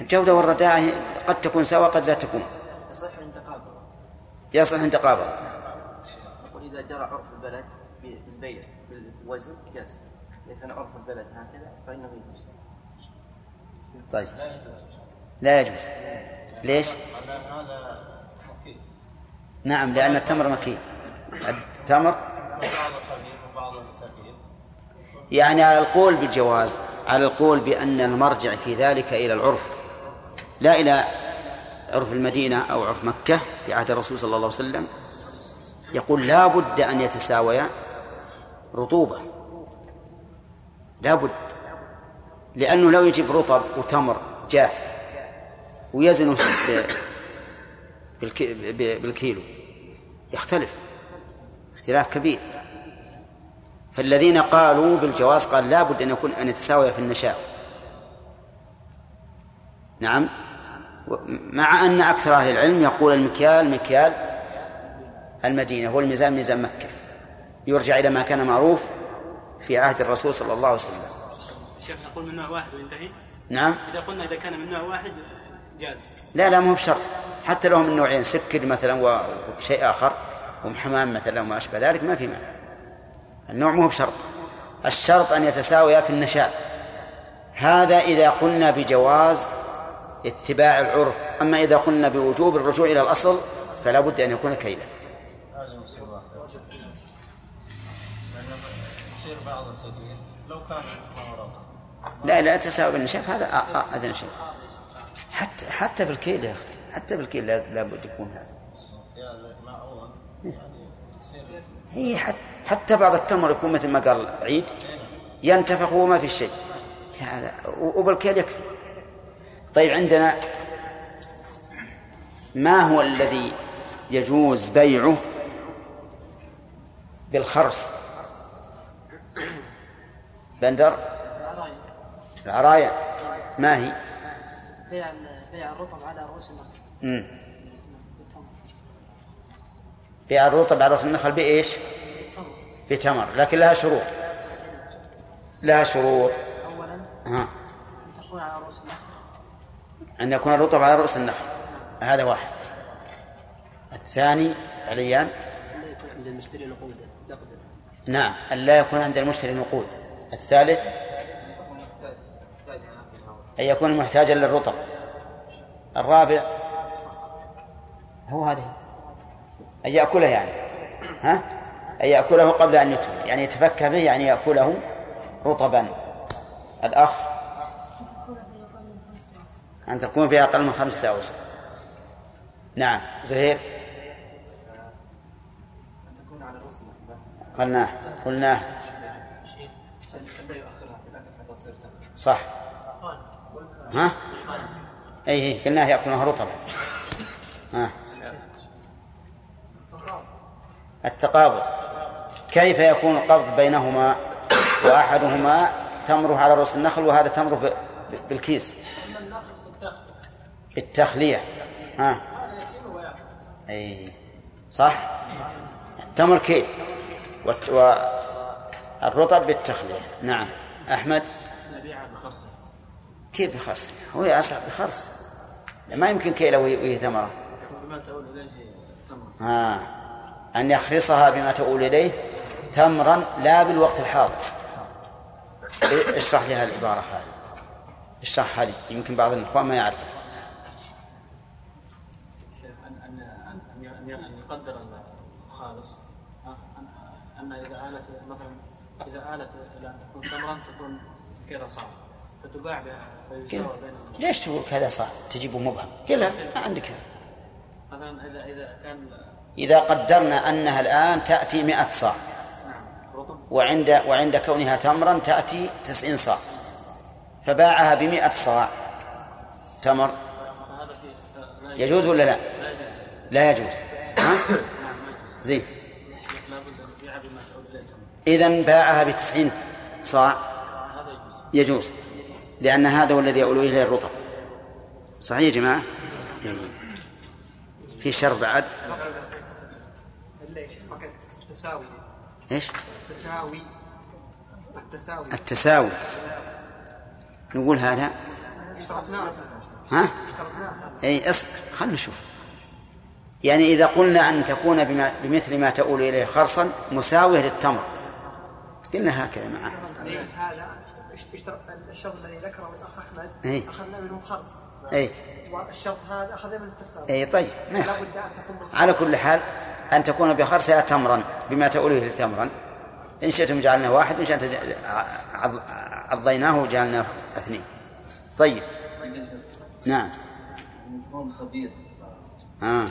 الجودة والرداءة قد تكون سواء قد لا تكون. يصح ان تقابل نقول إذا جرى عرف البلد بالبيع بالوزن جاز. إذا كان عرف البلد هكذا فإنه يجوز. طيب. لا يجوز. ليش؟ نعم لأن التمر مكين التمر؟ يعني على القول بالجواز على القول بأن المرجع في ذلك إلى العرف. لا إلى عرف المدينة أو عرف مكة في عهد الرسول صلى الله عليه وسلم يقول لا بد أن يتساويا رطوبة. لا بد. لأنه لو يجيب رطب وتمر جاف ب- بالكيلو يختلف. اختلاف كبير. فالذين قالوا بالجواز قال لا بد أن يكون أن يتساوي في النشاء. نعم؟ مع أن أكثر أهل العلم يقول المكيال مكيال المدينة هو الميزان ميزان مكة. يرجع إلى ما كان معروف في عهد الرسول صلى الله عليه وسلم. شيخ نقول من نوع واحد وينتهي؟ نعم. إذا قلنا إذا كان من نوع واحد جاز. لا لا مو بشرط. حتى لو من نوعين سكر مثلا وشيء آخر وحمام مثلا وما أشبه ذلك ما في مانع. النوع مو بشرط. الشرط أن يتساويا في النشاء. هذا إذا قلنا بجواز اتباع العرف. أما إذا قلنا بوجوب الرجوع إلى الأصل فلا بد أن يكون كيلا. لا لا تساوي بالنشاء هذا آه، آه، أدنى شيء حتى حتى بالكيل يا أخي حتى بالكيل لا- لابد يكون هذا. معون يعني هي حتى, حتى بعض التمر يكون مثل ما قال عيد ينتفخ وما في شيء. هذا وبالكيل يكفي. طيب عندنا ما هو الذي يجوز بيعه بالخرص؟ بندر؟ العرايا ما هي؟ بيع بيع الرطب على رؤوس النخل. بيع الرطب على رؤوس النخل بإيش؟ بتمر. لكن لها شروط. لها شروط. اولا ها. تكون على رؤوس أن يكون الرطب على رؤوس النخل. هذا واحد. الثاني عليان لا يكون عند المشتري نقود نقدا نعم أن لا يكون عند المشتري نقود. الثالث أن يكون محتاجا للرطب. الرابع هو هذا أن يأكله يعني. ها؟ أن يأكله قبل أن يتمر يعني يتفكى به يعني يأكله رطبا. الأخ أن تكون فيها أقل من خمسة أوسق نعم. زهير؟ قلناه. قلناه. صح. ها؟ أي أي قلناه يأكلها رطبا. ها. التقابض. كيف يكون القبض بينهما وأحدهما تمره على رؤوس النخل وهذا تمره بالكيس اما النخل في الدخل بالتخلية ها. أي صح؟ تمر كيل والرطب بالتخلية نعم. أحمد؟ بخرصة. كيف بخرس هو أصعب بخرس ما يمكن كيلة وهي ثمرة. بما تؤول اليه تمر ها. أن يخرصها بما تؤول إليه تمرا لا بالوقت الحاضر. إيه، اشرح لها العبارة هذه. اشرحها لي. يمكن بعض الإخوان ما يعرفها شيخ ان ان ان ان ان يقدر الخالص ان ان اذا آلت مثلا إذا آلت إلى أن تكون تمرا تكون كذا صعب فتباع فيساوى بينهم. ليش تقول كذا صعب تجيبه مبهم. قلها ما عندك مثلا اذا إذا كان إذا قدرنا أنها الآن تأتي مئة صاع. رطب. وعند وعند كونها تمرا تأتي تسعين صاع. فباعها بمئة صاع. تمر. يجوز ولا لا؟ لا يجوز. ها؟ زين لابد ان يبيع بما تؤول اليه تمر إذا باعها بتسعين صاع يجوز لأن هذا هو الذي يؤول إليه الرطب صحيح يا جماعة؟ إيه. في شرط بعد. التساوي إيش؟ التساوي. التساوي التساوي نقول هذا. ها؟ أي اصبر خلنا نشوف. يعني إذا قلنا أن تكون بمثل ما تؤول إليه خرصا مساوية للتمر. قلنا هكذا معه هذا الشرط الذي ذكره الأخ أحمد إيه. أخذنا منه خرص. أي والشرط هذا أخذنا منه التساوي أي طيب ماشي أن. على كل حال أن تكون بخرسها تمرا بما تؤول إليه تمرا إن شئتم جعلناه واحد وإن شئتم عضيناه وجعلناه اثنين. طيب. نعم. خبير آه.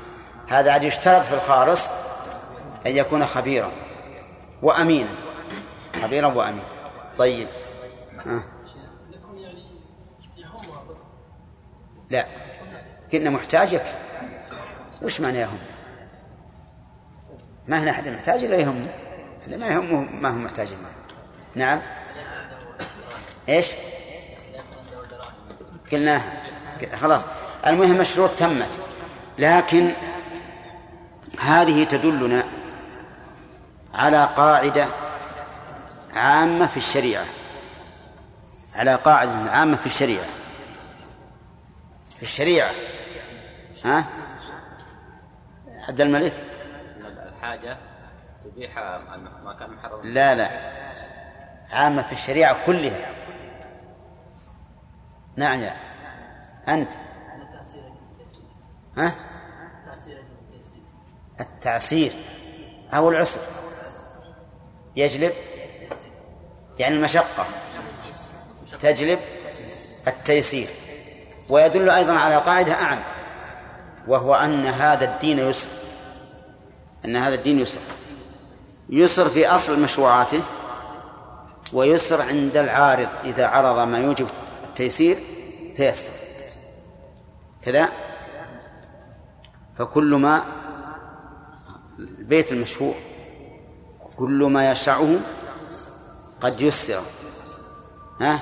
هذا عاد يشترط في الخارص أن يكون خبيرا وأمينا. خبيرا وأمينا طيب. يهمها لا. قلنا محتاج يكفي وش معنى يهم؟ ما هنا أحد محتاج إلا يهمه اللي ما يهمه ما هو محتاج له نعم. إيش؟ قلناها خلاص. المهم الشروط تمت. لكن هذه تدلنا على قاعدة عامة في الشريعة على قاعدة عامة في الشريعة. في الشريعة. ها؟ عبد الملك؟ الحاجة تبيح ما كان محرم لا لا. عامة في الشريعة كلها. نعم يا. أنت. ها؟ التعسير. أو العسر. يجلب. يعني المشقة تجلب التيسير ويدل أيضا على قاعدة أعم وهو أن هذا الدين يسر أن هذا الدين يسر يسر في أصل مشروعاته ويسر عند العارض إذا عرض ما يوجب التيسير تيسر. كذا؟ فكل ما البيت المشهور كل ما يشرعه قد يسر. ها؟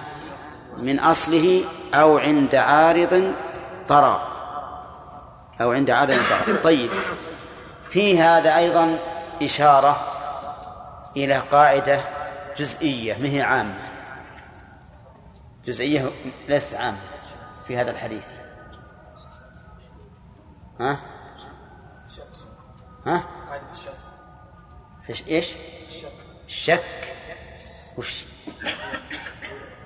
من أصله أو عند عارض طرى. أو عند عارض طرى. طيب. في هذا أيضا إشارة إلى قاعدة جزئية مهي عامة؟ جزئية ليست عامة في هذا الحديث. ها؟ ها؟ فيش إيش؟ الشك. وش؟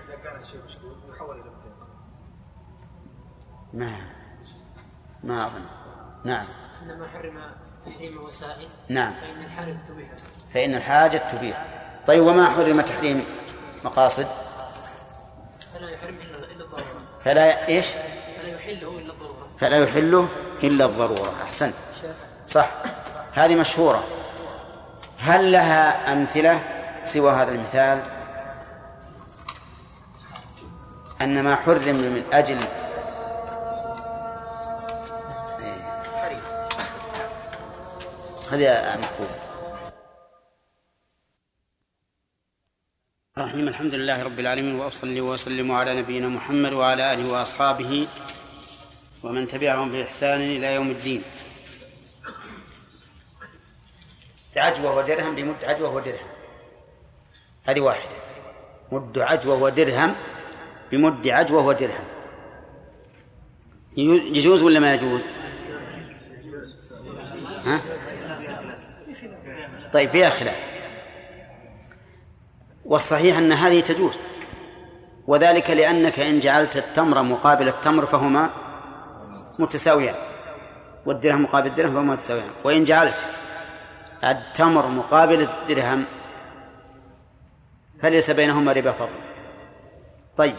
اذا كان الشيء مشكوك يحول إلى متيقن ما ما أظن. نعم. إنما حرم تحريم الوسائل نعم. فإن الحالة تبيح. فإن الحاجة تبيح. طيب وما حرم تحريم مقاصد؟ فلا يحرم إلا الضرورة. فلا إيش؟ فلا يحله إلا الضرورة. فلا يحله إلا الضرورة. أحسنت صح. هذه مشهورة. هل لها أمثلة؟ سوى هذا المثال أن ما حرم من أجل إيه. هذه مقبول الرحيم الحمد لله رب العالمين وأصلي وأسلم على نبينا محمد وعلى آله وأصحابه ومن تبعهم بإحسان إلى يوم الدين. عجوة ودرهم بمد عجوة ودرهم. هذه واحدة. مد عجوة ودرهم بمد عجوة ودرهم يجوز ولا ما يجوز؟ ها؟ طيب فيها خلاف. والصحيح أن هذه تجوز. وذلك لأنك إن جعلت التمر مقابل التمر فهما متساويان. والدرهم مقابل الدرهم فهما متساويان. وإن جعلت التمر مقابل الدرهم فليس بينهما ربا فضل. طيب.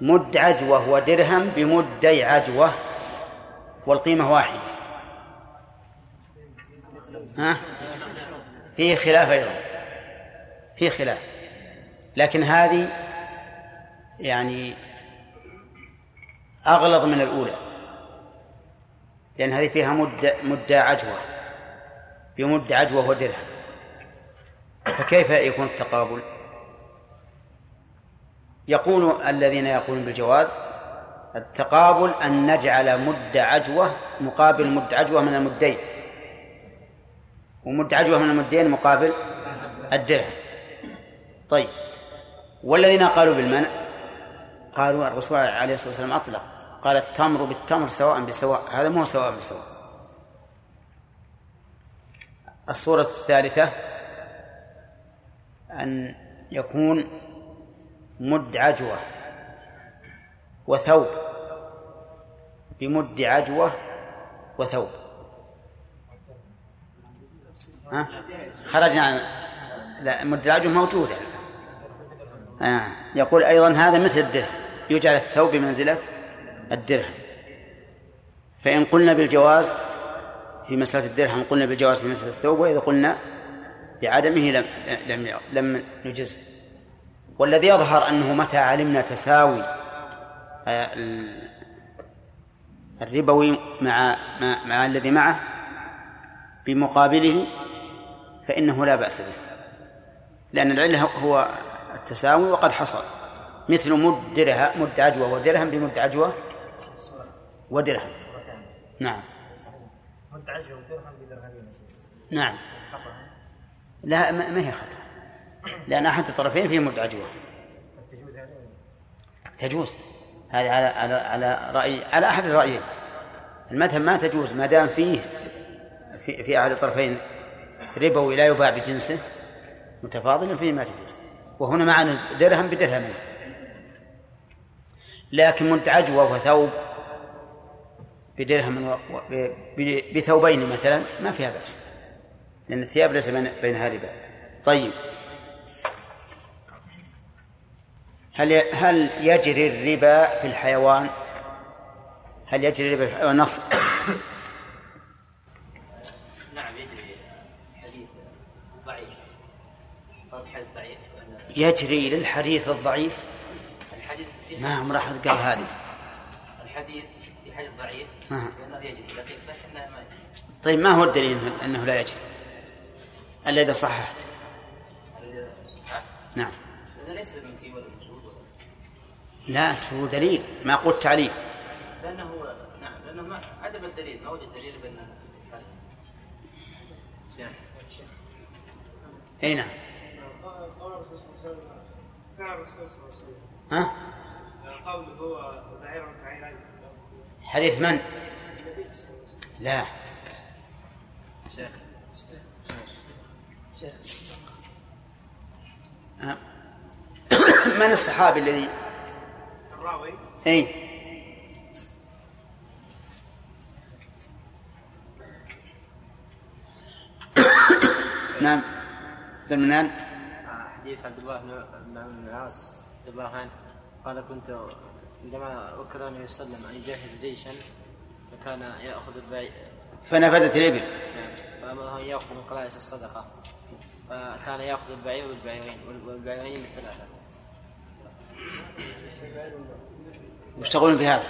مد عجوة ودرهم بمدي عجوة والقيمة واحدة. ها؟ فيه خلاف أيضا. فيه خلاف. لكن هذه يعني أغلظ من الأولى. لأن هذه فيها مد مد عجوة. بمد عجوة ودرهم فكيف يكون التقابل؟ يقول الذين يقولون بالجواز التقابل أن نجعل مد عجوة مقابل مد عجوة من المدين. ومد عجوة من المدين مقابل الدرهم. طيب. والذين قالوا بالمنع قالوا الرسول عليه الصلاة والسلام أطلق. قال التمر بالتمر سواء بسواء. هذا مو سواء بسواء. الصورة الثالثة أن يكون مد عجوة وثوب. بمد عجوة وثوب. ها؟ خرجنا عن لا مد العجوة موجودة. آه. يقول أيضا هذا مثل الدرهم. يجعل الثوب بمنزلة الدرهم. فإن قلنا بالجواز في مسألة الدرهم قلنا بالجواز في مسألة الثوب وإذا قلنا بعدمه لم لم لم نجزه. والذي يظهر أنه متى علمنا تساوي آه، الربوي مع مع, مع الذي معه بمقابله فإنه لا بأس به. لأن العلة هو التساوي وقد حصل. مثل مد درهم مد عجوة ودرهم بمد عجوة ودرهم. نعم. مد عجوة ودرهم بدرهمين نعم. لا ما ما هي خطأ. لأن أحد الطرفين فيه مد عجوة. تجوز تجوز. هذه على على على رأي على أحد الرأيين. المذهب ما تجوز ما دام فيه في في أحد الطرفين ربوي لا يباع بجنسه متفاضلا فيه ما تجوز. وهنا معنا درهم بدرهمين لكن مد عجوة وثوب بدرهم و... بثوبين مثلا ما فيها بأس لأن الثياب ليس بين... بينها ربا. طيب. هل. هل يجري الربا في الحيوان؟ هل يجري الربا في الحيوان؟ نص. نعم يجري. حديث ضعيف. يجري للحديث الضعيف؟ الحديث ما عمر أحد قال هذه. الحديث في حديث ضعيف. لأنه يجري لكن صحيح أنه ما يجري. طيب ما هو الدليل أنه لا يجري؟ الذي صحح. نعم. لأنه ليس من في لا هو دليل ما قلت تعليل. لأنه نعم لأنه ما عدم الدليل ما وجد دليل بأن أي نعم. ها؟ قوله حديث من؟ لا. شيخ. من الصحابي الذي الراوي. اي نعم. بن منان حديث عبد الله بن بن عمرو بن العاص رضي الله عنه قال كنت عندما وكل النبي صلى الله عليه وسلم أن يجهز جيشا فكان يأخذ البعير فنفدت الإبل. نعم. فأمره أن يأخذ من قلائس الصدقة. فكان يأخذ البعير والبعيرين والبعيرين بالثلاثه وش تقولون بهذا؟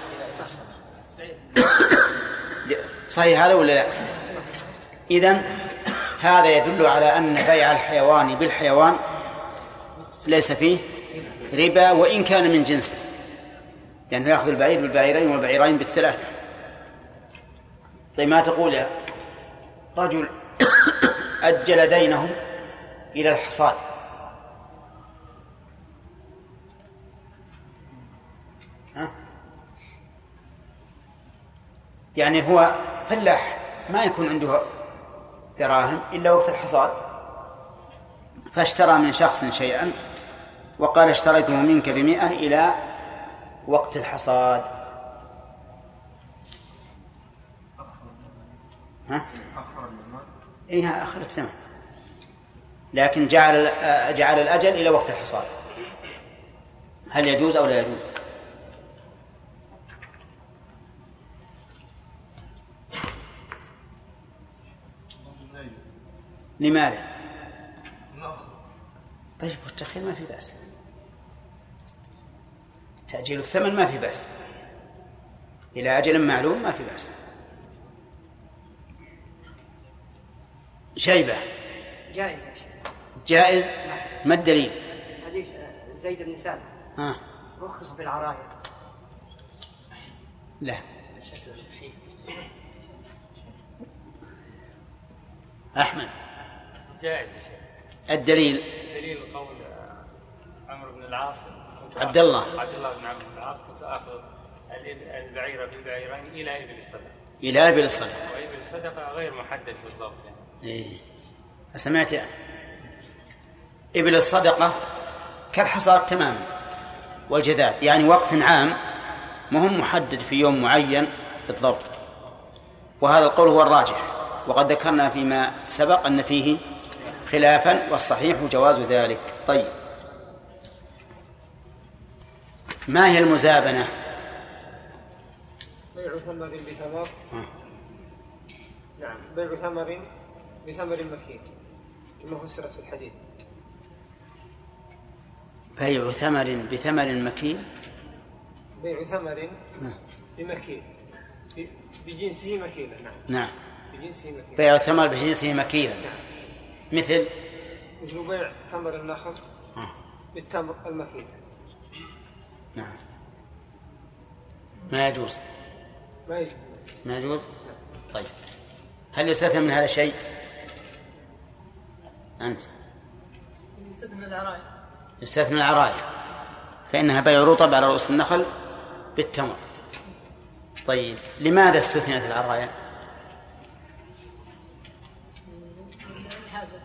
صحيح هذا ولا لا؟ إذا هذا يدل على أن بيع الحيوان بالحيوان ليس فيه ربا وإن كان من جنسه لأنه يأخذ البعير بالبعيرين والبعيرين بالثلاثة طيب ما تقول يا رجل أجل دينه إلى الحصاد يعني هو فلاح ما يكون عنده دراهم إلا وقت الحصاد فاشترى من شخص شيئا وقال اشتريته منك بمئة إلى وقت الحصاد ها؟ إيه أخر الثمن لكن جعل جعل الأجل إلى وقت الحصاد هل يجوز أو لا يجوز؟ لماذا؟ طيب والتأخير ما في بأس. تأجيل الثمن ما في بأس. إلى أجل معلوم ما في بأس. شيبة. جائز جائز؟ ما الدليل؟ حديث زيد بن سالم ها رخص في العراية. لا. أحمد. جائز يا شيخ. الدليل. دليل قول عمرو بن العاص. عبد الله. عبد الله بن عمرو بن العاص كنت اخذ البعير بالبعيرين إلى إبل الصدقة. إلى أبل الصدقة. وإبل الصدقة غير محدد بالضبط يعني. إيه. سمعت إبل الصدقة كالحصاد تماما والجذاذ يعني وقت عام مهم محدد في يوم معين بالضبط. وهذا القول هو الراجح. وقد ذكرنا فيما سبق أن فيه خلافا والصحيح جواز ذلك. طيب. ما هي المزابنة؟ بيع ثمر بثمر. آه. نعم بيع ثمر بثمر مكين. كما فسرت في الحديث. بيع ثمر بثمر مكين؟ بيع ثمر آه. بمكين. بجنسه مكينة نعم. نعم. بجنسه مكينة. بيع ثمر بجنسه مكيلا مثل مثل بيع ثمر النخل. بالتمر المكين نعم. ما يجوز. ما يجوز. ما يجوز؟ طيب. هل يستثنى من هذا شيء أنت. يستثنى العراية. يستثنى العراية. فإنها بيع رطب على رؤوس النخل بالتمر. طيب. لماذا استثنيت العراية الحاجة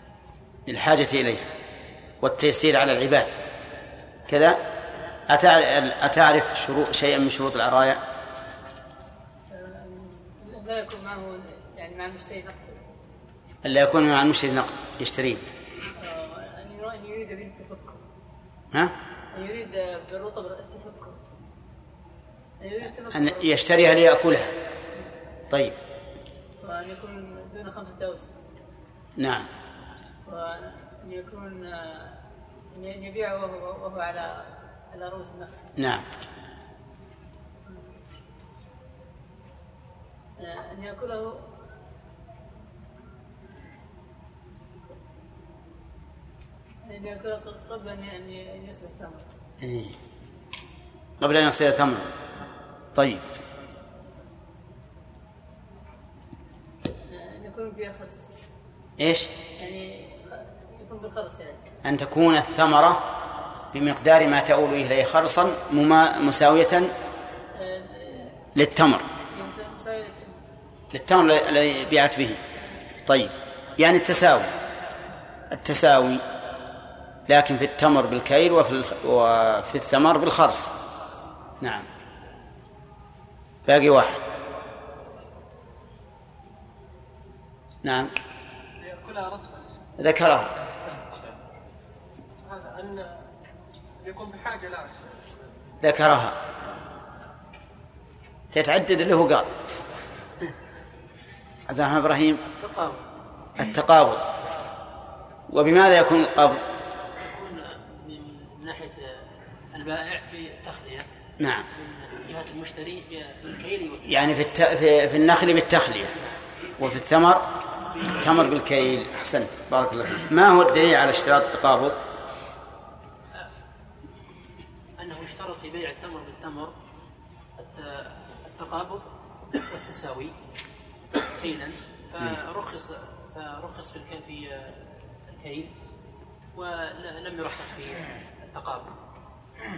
للحاجة إليها والتيسير على العباد. كذا؟ أتع- أتعرف شروط شيئا من شروط العراية لا يكون معه يعني مع المشتري نقد ألا يكون مع المشتري نقد يشتريه أن أن يريد به التفكر. ها؟ أن يريد بالرطب التفكر. أن يريد التفكر. أن يشتريها ليأكلها. طيب. وأن يكون دون خمسة أوسق نعم. وأن يكون أن يبيعه وهو, وهو على على رؤوس النخل نعم. آه، أن يأكله. أن يأكله قبل أن يصبح تمر إيه. قبل أن يصير تمر طيب. آه، أن يكون فيها خس بالخرص يعني أن تكون الثمرة بمقدار ما تؤول إليه خرصا مما مساوية للتمر. مساوية للتمر. الذي بيعت به. طيب. يعني التساوي. التساوي لكن في التمر بالكيل وفي وفي الثمر بالخرص. نعم. باقي واحد. نعم. ذكرها أن يكون بحاجة لها. ذكرها. تتعدد اللي هو قال. عبد الرحمن إبراهيم. تقاوم التقابض وبماذا يكون القبض؟ يكون من ناحية البائع بالتخلية نعم. من جهة المشتري بالكيل. يعني في, الت... في في النخل بالتخلية. وفي الثمر تمر بالكيل. أحسنت. بارك الله فيك. ما هو الدليل على اشتراط التقابض؟ أنه يشترط في بيع التمر بالتمر الت- التقابض والتساوي كيلا فرخص فرخص في في الكيل ولم يرخص في التقابض.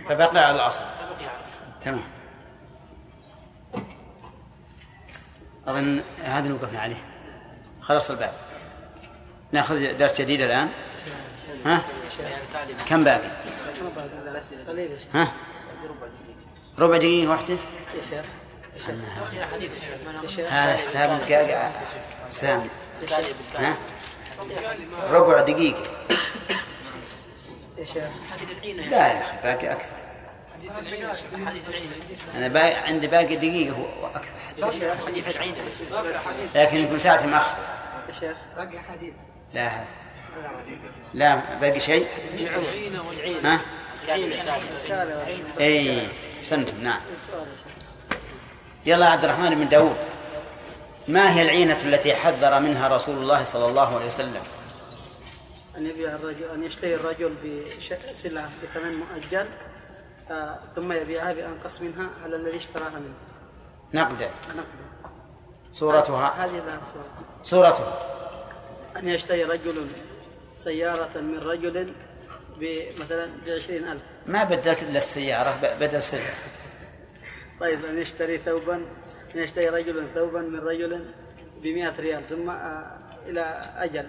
فبقي على الأصل. فبقي على الأصل. تمام. أظن هذا اللي وقفنا عليه. خلص الباب. ناخذ درس جديد الآن. ها؟ كم باقي. ها؟ ربع دقيقة واحدة؟ يا شيخ هذا. حساب دقائق سامي ها؟ ربع دقيقة. العينة لا. يا أخي باقي أكثر. العينة العينة. أنا باقي عندي باقي دقيقة وأكثر حديث. العين لكن يكون ساعة مأخر يا شيخ. باقي حديث. لا هذا. لا باقي شيء؟ العينة والعين ها؟ اي سنتم نعم. يلا عبد الرحمن بن داود ما هي العينة التي حذر منها رسول الله صلى الله عليه وسلم؟ أن يبيع الرجل أن يشتري الرجل بسلعة بثمن مؤجل آه، ثم يبيعها بأنقص منها على الذي اشتراها منه. نقدا نقدا صورتها؟ هذه لها صورة. صورتها. أن يشتري رجل سيارة من رجل بمثلا بعشرين ألف. ما بدلت إلا السيارة ب- بدل سلعة طيب أن يشتري ثوبا أن يشتري رجل ثوبا من رجل بمئة ريال ثم آه، إلى أجل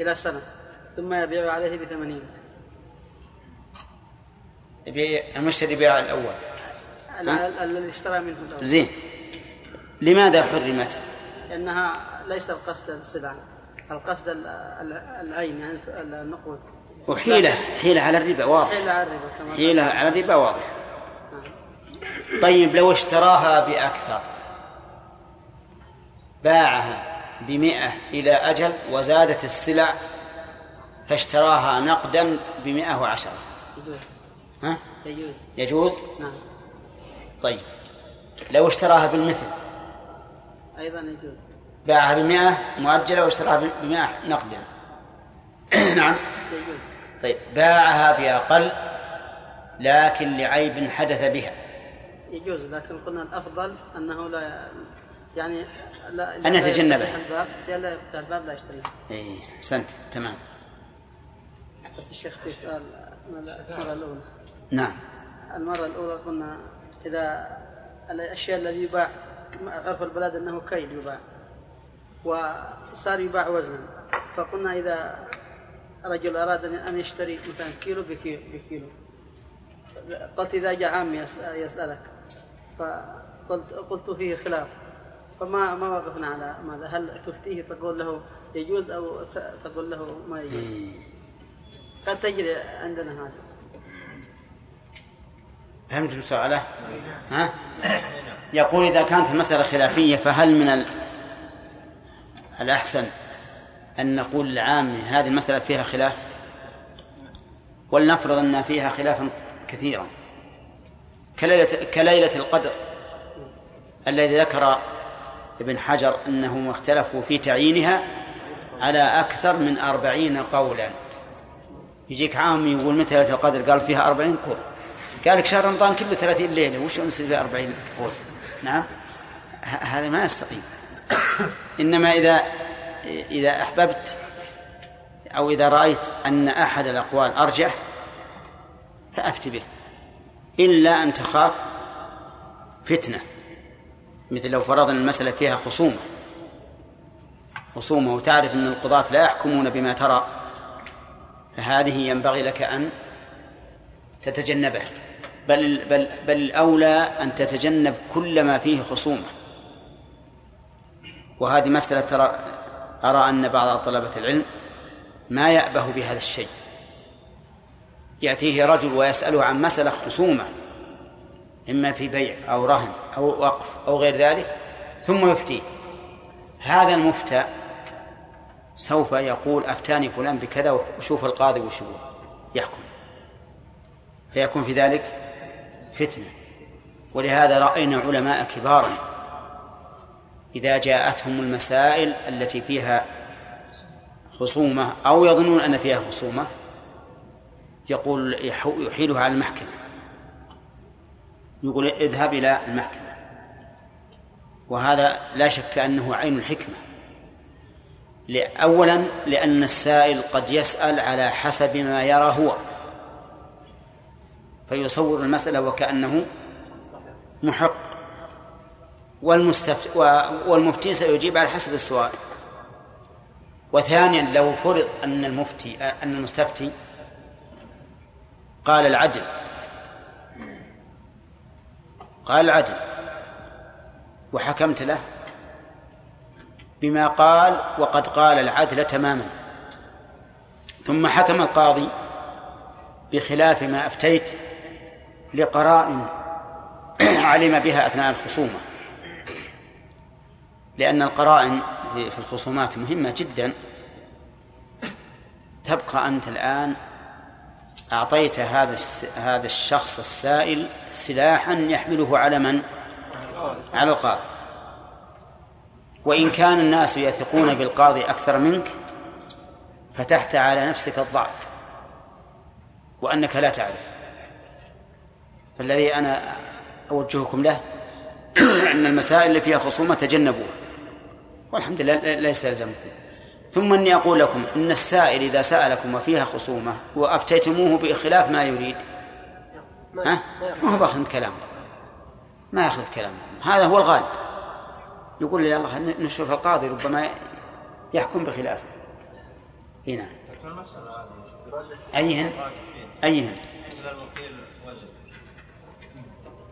إلى سنة ثم يبيع عليه بثمانين. يبيع المشتري بيع الأول. ال- الذي اشترى منه الأول. زين. لماذا حرمت؟ لأنها ليس القصد السلعة القصد ال- ال- العين يعني النقود. وحيلة حيلة على الربا واضح. حيلة على الربا كما حيلة على الربا واضح. طيب لو اشتراها بأكثر باعها بمئة إلى أجل وزادت السلع فاشتراها نقدا بمئة وعشرة. يجوز. ها؟ يجوز. يجوز؟ نعم. طيب لو اشتراها بالمثل أيضا يجوز. باعها بمئة مؤجلة واشتراها بمئة نقدا. نعم. يجوز. طيب باعها بأقل لكن لعيب حدث بها. يجوز لكن قلنا الأفضل أنه لا يعني لا أن يتجنبه. يفتح الباب. لا يفتح الباب لا يشتري. اي أحسنت. تمام. بس الشيخ في سؤال المرة الأولى نعم. المرة الأولى قلنا إذا الأشياء الذي يباع عرف البلد أنه كيل يباع وصار يباع وزنا فقلنا إذا رجل أراد أن- يشتري مثلا كيلو بكيلو, بكيلو. قلت إذا جاء عام يس- يسألك. فقلت قلت فيه خلاف. فما ما وقفنا على ماذا. هل تفتيه؟ تقول له يجوز أو تقول له ما يجوز. قد تجري عندنا هذا. فهمت سؤاله؟ ها؟ يقول إذا كانت المسألة خلافية فهل من ال... الأحسن أن نقول للعامة هذه المسألة فيها خلاف ولنفرض أن فيها خلافا كثيرا. كليلة, كليلة القدر الذي ذكر ابن حجر أنهم اختلفوا في تعيينها على أكثر من أربعين قولا. يجيك عام يقول متى ليلة القدر؟ قال فيها أربعين قول. قال لك شهر رمضان كله ثلاثين ليلة وش يصير فيها أربعين قول؟ نعم. هذا ما يستقيم. إنما إذا إذا أحببت أو إذا رأيت أن أحد الأقوال أرجح فأفت به. إلا أن تخاف فتنة مثل لو فرضنا المسألة فيها خصومة. خصومة وتعرف أن القضاة لا يحكمون بما ترى فهذه ينبغي لك أن تتجنبه بل بل بل الأولى أن تتجنب كل ما فيه خصومة. وهذه مسألة ترى أرى أن بعض طلبة العلم ما يأبه بهذا الشيء. يأتيه رجل ويسأله عن مسألة خصومة إما في بيع أو رهن أو وقف أو غير ذلك ثم يفتيه هذا المفتى سوف يقول أفتاني فلان بكذا وشوف القاضي وش يحكم. فيكون في ذلك فتنة. ولهذا رأينا علماء كبارا إذا جاءتهم المسائل التي فيها خصومة أو يظنون أن فيها خصومة يقول يحيلها على المحكمة. يقول اذهب إلى المحكمة. وهذا لا شك أنه عين الحكمة. أولا لأن السائل قد يسأل على حسب ما يرى هو. فيصور المسألة وكأنه محق. والمستفت والمفتي سيجيب على حسب السؤال. وثانيا لو فرض أن المفتي أن المستفتي قال العدل. قال العدل. وحكمت له بما قال وقد قال العدل تماما. ثم حكم القاضي بخلاف ما أفتيت لقرائن علم بها أثناء الخصومة. لأن القرائن في الخصومات مهمة جدا. تبقى أنت الآن أعطيت هذا هذا الشخص السائل سلاحا يحمله على من؟ على القاضي. وإن كان الناس يثقون بالقاضي أكثر منك فتحت على نفسك الضعف وأنك لا تعرف. فالذي أنا أوجهكم له أن المسائل اللي فيها خصومة تجنبوها. والحمد لله ليس يلزمكم ثم إني أقول لكم إن السائل إذا سألكم وفيها خصومة وأفتيتموه بخلاف ما يريد ها؟ ما هو بأخذ بكلامه ما يأخذ بكلامه هذا هو الغالب. يقول لي الله نشوف القاضي ربما يحكم بخلافه. هنا أيهن؟ أيهن؟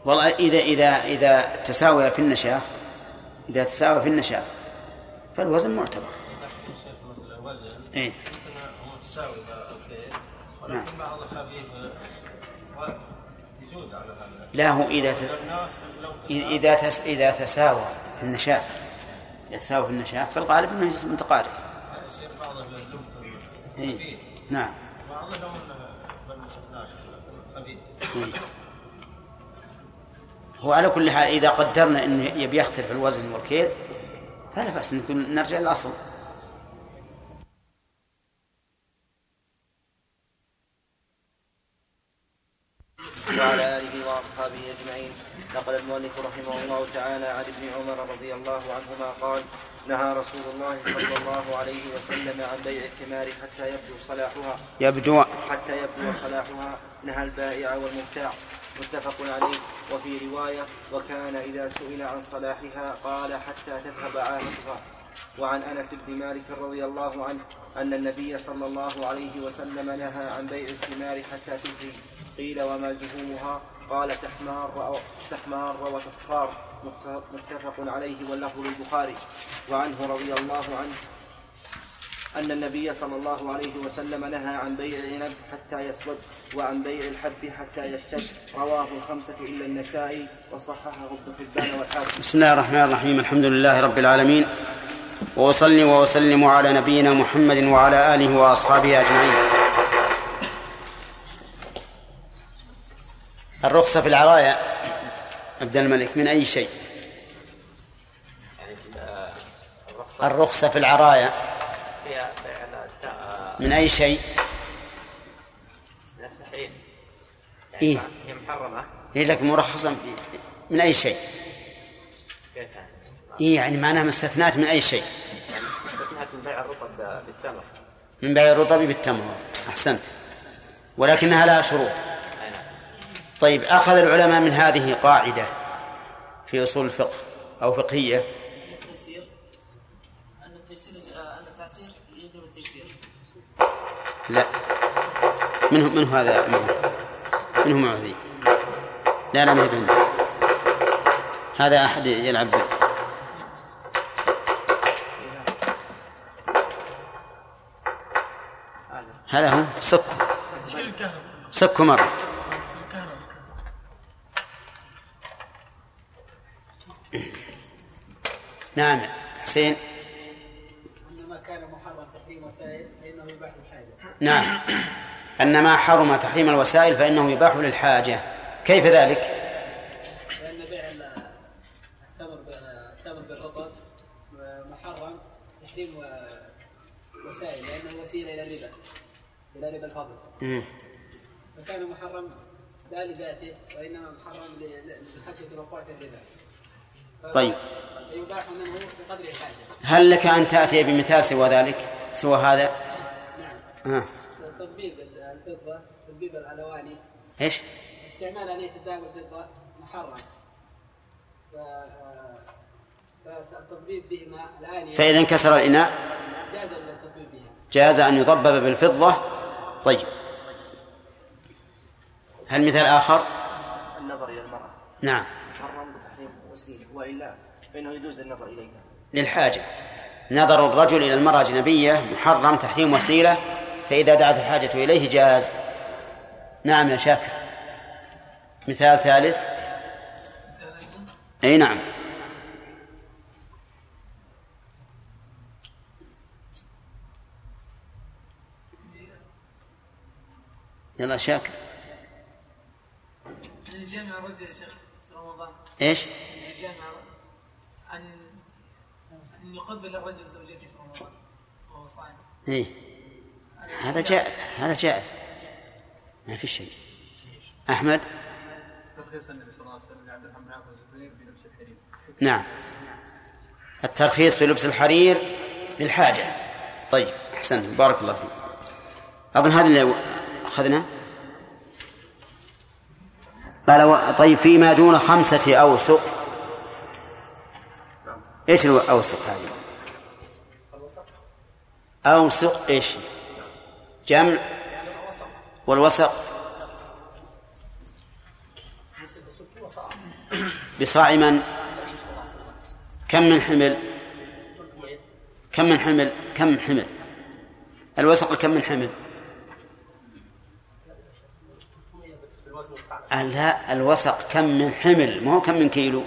والله إذا إذا إذا تساوي في النشاف إذا تساوي في النشاف فالوزن معتبر إيه نعم. لا هو إذا. إذا تس... إذا تساوى في النشاف يتساوى في النشاف فالغالب أنه جسم متقارب إيه؟ نعم إيه. هو على كل حال إذا قدرنا أنه يبي يختلف الوزن والكيل فلا بأس نكون نرجع للأصل وعلى آله وأصحابه أجمعين. نقل المؤلف رحمه الله تعالى عن ابن عمر رضي الله عنهما قال نهى رسول الله صلى الله عليه وسلم عن بيع الثمار حتى يبدو صلاحها. يبدو. حتى يبدو صلاحها. نهى البائع والمبتاع. متفق عليه. وفي رواية وكان إذا سئل عن صلاحها قال حتى تذهب عاهتها وعن أنس بن مالك رضي الله عنه أن النبي صلى الله عليه وسلم نهى عن بيع الثمار حتى تزهي. قيل وما زهومها قال تحمار تحمار وتصفار. متفق عليه واللفظ للبخاري. وعنه رضي الله عنه أن النبي صلى الله عليه وسلم نهى عن بيع العنب حتى يسود وعن بيع الحب حتى يشتد. رواه الخمسة إلا النسائي وصححه ابن حبان والحاكم. بسم الله الرحمن الرحيم. الحمد لله رب العالمين. وأصلي وأسلم على نبينا محمد وعلى آله وأصحابه أجمعين. الرخصة في العرايا عبد الملك من أي شيء؟ الرخصة. في العرايا من أي شيء؟ التحريم. إيه؟ هي محرمة. هي لك مرخصا من أي شيء؟ كيف؟ إيه يعني معناها مستثنات من أي شيء. يعني استثناء من بيع الرطب بالتمر. من بيع الرطب بالتمر. أحسنت. ولكنها لها شروط. طيب أخذ العلماء من هذه قاعدة في أصول الفقه أو فقهية التيسير أن التيسير أن التعسير يجلب التيسير لا. منه منه هذا منه منه معذي لا لا ما هي. هذا أحد يلعب به. هذا هو سكه سكه مرة. نعم حسين أن ما كان محرم تحريم وسائل فإنه يباح الحاجة نعم أن ما حرم تحريم الوسائل فإنه يباح للحاجة كيف ذلك؟ لأن بيع التمر التمر بالرطب محرم تحريم وسائل لأنه وسيلة إلى الربا إلى ربا الفضل. فكان محرم لا لذاته وإنما محرم لخشية وقوع الربا ف- طيب. فيباح منه بقدر الحاجة هل لك أن تأتي بمثال سوى ذلك سوى هذا آه. تطبيب الفضة تطبيب الألواني إيش؟ استعمال آلية الذهب والفضة محرم. ف- فالتطبيب بهما الآلية فإذا انكسر الإناء. جاز التطبيب بها جاز أن يضبب بالفضة. طيب. هل مثال آخر؟ النظر إلى المرأة. نعم. محرم بتحريم وسيلة. وإلا فإنه يجوز النظر إليها. للحاجة. نظر الرجل إلى المرأة أجنبية محرم تحريم وسيلة. فإذا دعت الحاجة إليه جاز. نعم يا شاكر. مثال ثالث. أي نعم. يلا شاكر. أن يجامع الرجل يا شيخ في رمضان. إيش؟ أن يجامع أن أن يقبل الرجل زوجته في رمضان. وهو صائم. إيه. هذا جائز هذا جائز. ما في شيء. أحمد؟ ترخيص النبي صلى الله عليه وسلم لعبد الرحمن بن عوف الزبير بلبس الحرير. نعم. الترخيص في لبس الحرير للحاجة. طيب أحسنت. بارك الله فيك. أظن هذا اللي أخذنا قال و... طيب فيما دون خمسة أوسق. إيش الأوسق هذه؟ أوسق إيش؟ جمع والوسق بصاع من؟ كم من حمل؟ كم من حمل؟ كم من حمل؟ الوسق كم من حمل؟ لا الوسق كم من حمل؟ ما هو كم من كيلو؟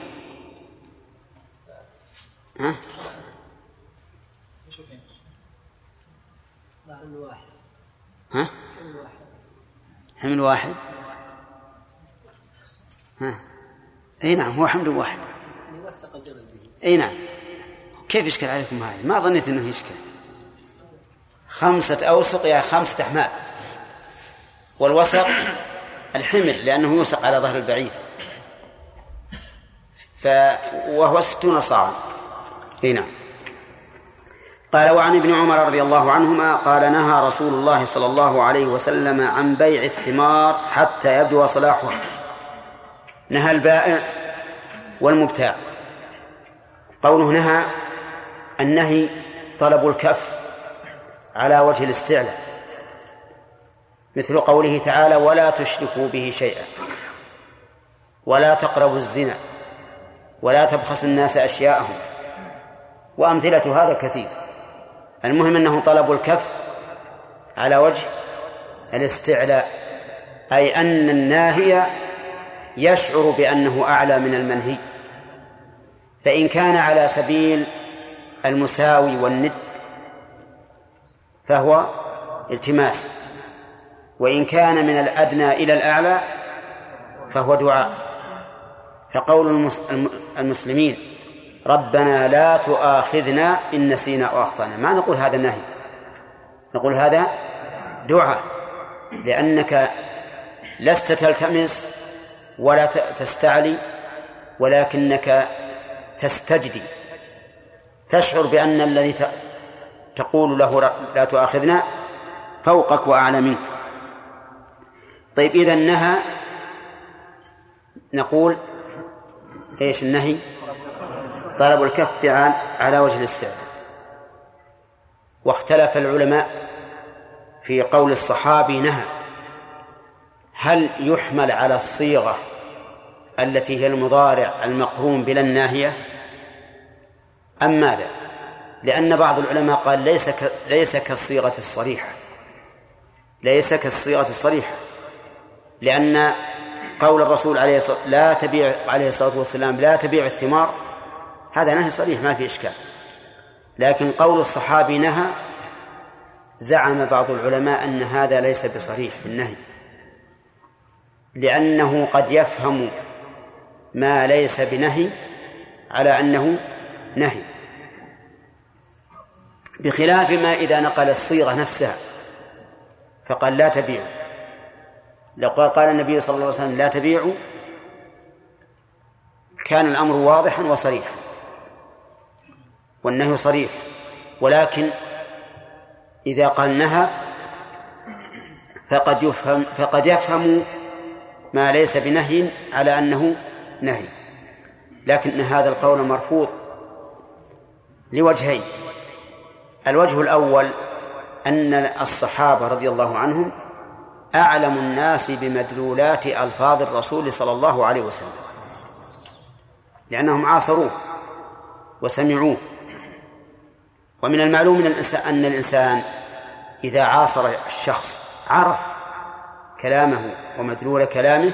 ها حمل واحد ها؟ حمل واحد. ها؟ أي نعم هو حمل واحد. الجبل به أي نعم. كيف يشكل عليكم هذا؟ ما ظنيت إنه يشكل. خمسة أوسق يعني خمسة أحمال. والوسق الحمل لأنه يوسق على ظهر البعير. ف وهو ستون صاعا أي نعم. قال وعن ابن عمر رضي الله عنهما قال نهى رسول الله صلى الله عليه وسلم عن بيع الثمار حتى يبدو صلاحها نهى البائع والمبتاع. قوله نهى النهي طلب الكف على وجه الاستعلاء. مثل قوله تعالى ولا تشركوا به شيئا ولا تقربوا الزنا ولا تبخسوا الناس أشياءهم. وأمثلة هذا كثير. المهم انه طلب الكف على وجه الاستعلاء أي أن الناهي يشعر بأنه أعلى من المنهي. فإن كان على سبيل المساوي والند فهو التماس وإن كان من الأدنى إلى الأعلى فهو دعاء. فقول المس- الم- المسلمين ربنا لا تؤاخذنا إن نسينا أو أخطأنا. ما نقول هذا نهي. نقول هذا دعاء. لأنك لست تلتمس ولا تستعلي ولكنك تستجدي. تشعر بأن الذي تقول له لا تؤاخذنا فوقك وأعلى منك. طيب إذا نهى نقول إيش النهي؟ طلب الكف عن على وجه الاستعلاء واختلف العلماء في قول الصحابي نهى هل يحمل على الصيغة التي هي المضارع المقرون بلا الناهية أم ماذا؟ لأن بعض العلماء قال ليس. ليس كالصيغة الصريحة ليس كالصيغة الصريحة لأن قول الرسول عليه الصلاة لا تبيع عليه الصلاة والسلام لا تبيع الثمار هذا نهي صريح ما في إشكال. لكن قول الصحابي نهى زعم بعض العلماء أن هذا ليس بصريح في النهي لأنه قد يفهم ما ليس بنهي على أنه نهي. بخلاف ما إذا نقل الصيغة نفسها فقال لا تبيعوا. لو قال النبي صلى الله عليه وسلم لا تبيعوا كان الأمر واضحا وصريحا. والنهي صريح. ولكن إذا قال نهى فقد يفهم فقد يفهم ما ليس بنهي على أنه نهي. لكن هذا القول مرفوض لوجهين. الوجه الأول أن الصحابة رضي الله عنهم أعلم الناس بمدلولات ألفاظ الرسول صلى الله عليه وسلم لأنهم عاصروه وسمعوه. ومن المعلوم أن الإنسان إذا عاصر الشخص عرف كلامه ومدلول كلامه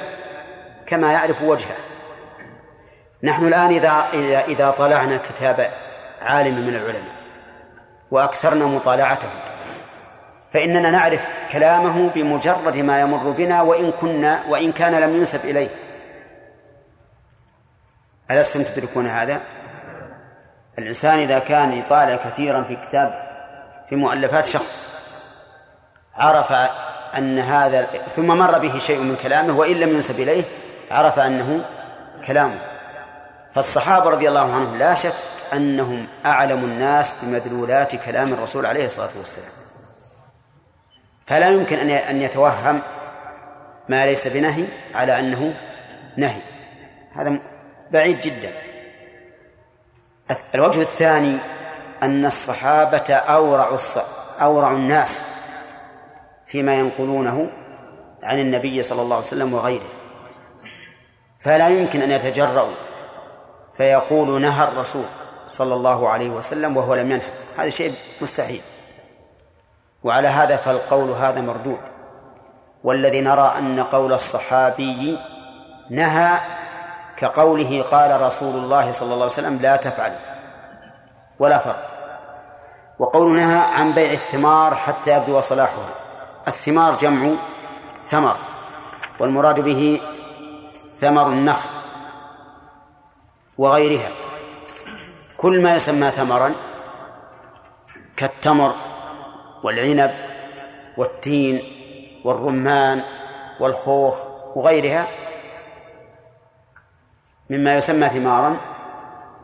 كما يعرف وجهه نحن الآن إذا إذا إذا طلعنا كتاب عالم من العلماء وأكثرنا مطالعته فإننا نعرف كلامه بمجرد ما يمر بنا وإن كنا وإن كان لم ينسب إليه ألستم تدركون هذا؟ الإنسان إذا كان يطالع كثيرا في كتاب في مؤلفات شخص عرف أن هذا ثم مر به شيء من كلامه وإن لم ينسب إليه عرف أنه كلامه. فالصحابة رضي الله عنهم لا شك أنهم أعلم الناس بمدلولات كلام الرسول عليه الصلاة والسلام. فلا يمكن أن أن يتوهم ما ليس بنهي على أنه نهي. هذا بعيد جدا. الوجه الثاني أن الصحابة أورع أورع الناس فيما ينقلونه عن النبي صلى الله عليه وسلم وغيره. فلا يمكن أن يتجرؤوا فيقول نهى الرسول صلى الله عليه وسلم وهو لم ينهى. هذا شيء مستحيل. وعلى هذا فالقول هذا مردود. والذي نرى أن قول الصحابي نهى كقوله قال رسول الله صلى الله عليه وسلم لا تفعل ولا فرق وقول نهى عن بيع الثمار حتى يبدو صلاحها. الثمار جمع ثمر والمراد به ثمر النخل وغيرها. كل ما يسمى ثمرا كالتمر والعنب والتين والرمان والخوخ وغيرها مما يسمى ثمارا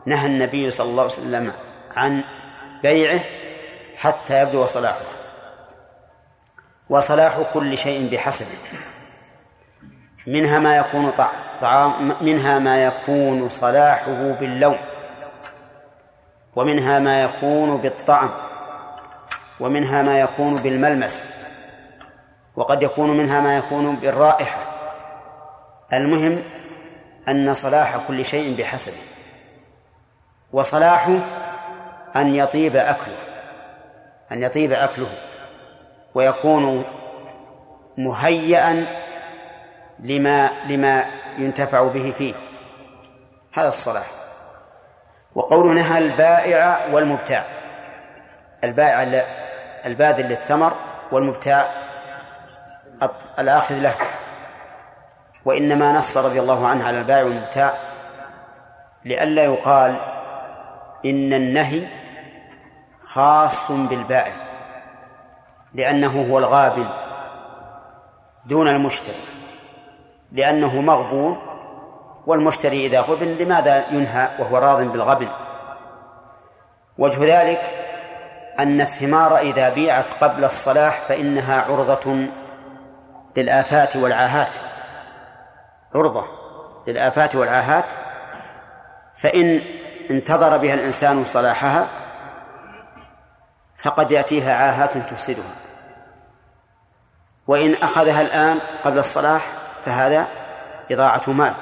نهى النبي صلى الله عليه وسلم عن بيعه حتى يبدو صلاحه. وصلاح كل شيء بحسبه. منها ما يكون طعام منها ما يكون صلاحه باللون. ومنها ما يكون بالطعم. ومنها ما يكون بالملمس. وقد يكون منها ما يكون بالرائحة. المهم أن صلاح كل شيء بحسبه وصلاحه أن يطيب أكله أن يطيب أكله ويكون مهيئا لما لما ينتفع به فيه. هذا الصلاح. وقوله نهى البائع والمبتاع. البائع الباذل للثمر والمبتاع الآخذ له. وإنما نص رضي الله عنه على البائع والمبتاع لئلا يقال إن النهي خاص بالبائع لأنه هو الغابن دون المشتري لأنه مغبون والمشتري إذا غبن لماذا ينهى وهو راض بالغبن؟ وجه ذلك أن الثمار إذا بيعت قبل الصلاح فإنها عرضة للآفات والعاهات. عرضة للآفات والعاهات فإن انتظر بها الإنسان صلاحها فقد يأتيها عاهات تفسدها وإن أخذها الآن قبل الصلاح فهذا إضاعة مال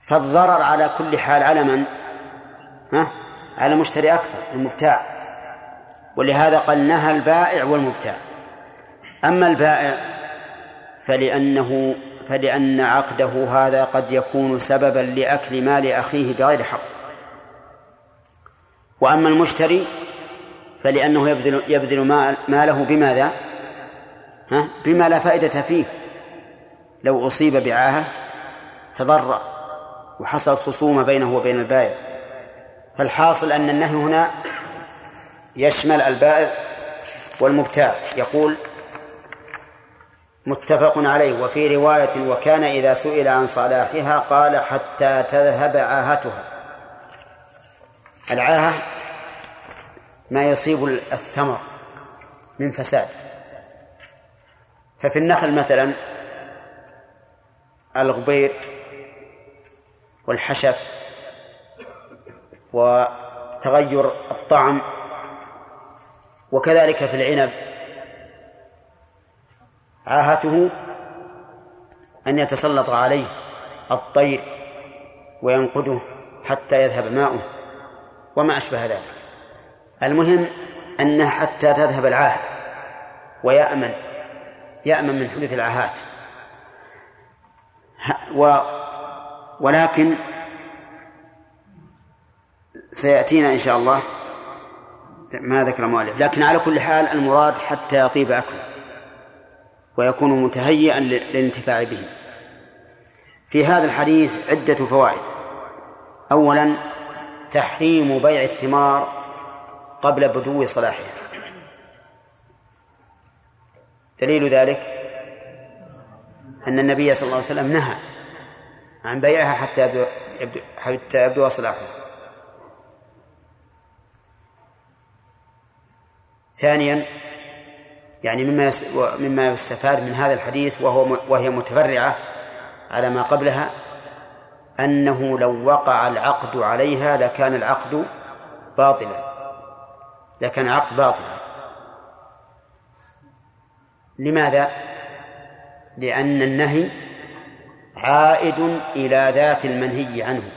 فالضرر على كل حال على من؟ ها؟ على المشتري أكثر المبتاع ولهذا قال نهى البائع والمبتاع أما البائع فلأنه فلأن عقده هذا قد يكون سببا لأكل مال أخيه بغير حق وأما المشتري فلأنه يبذل يبذل ماله بماذا؟ ها؟ بما لا فائدة فيه لو أصيب بعاهة تضرر وحصلت خصومة بينه وبين البائع فالحاصل أن النهي هنا يشمل البائع والمبتاع يقول متفق عليه. وفي رواية وكان إذا سئل عن صلاحها قال حتى تذهب عاهتها. العاهة ما يصيب الثمر من فساد. ففي النخل مثلا الغبير والحشف وتغير الطعم وكذلك في العنب عاهته أن يتسلط عليه الطير وينقده حتى يذهب ماؤه وما أشبه ذلك. المهم أنه حتى تذهب العاهة ويأمن يأمن من حدوث العاهات. و ولكن سيأتينا إن شاء الله ما ذكر المؤلف. لكن على كل حال المراد حتى يطيب أكله. ويكون متهيئا للانتفاع به. في هذا الحديث عدة فوائد. أولا تحريم بيع الثمار قبل بدو صلاحها. دليل ذلك أن النبي صلى الله عليه وسلم نهى عن بيعها حتى يبدو حتى يبدو صلاحها. ثانيا يعني مما مما يستفاد من هذا الحديث وهو وهي متفرعة على ما قبلها أنه لو وقع العقد عليها لكان العقد باطلا. لكان العقد باطلا. لماذا؟ لأن النهي عائد إلى ذات المنهي عنه.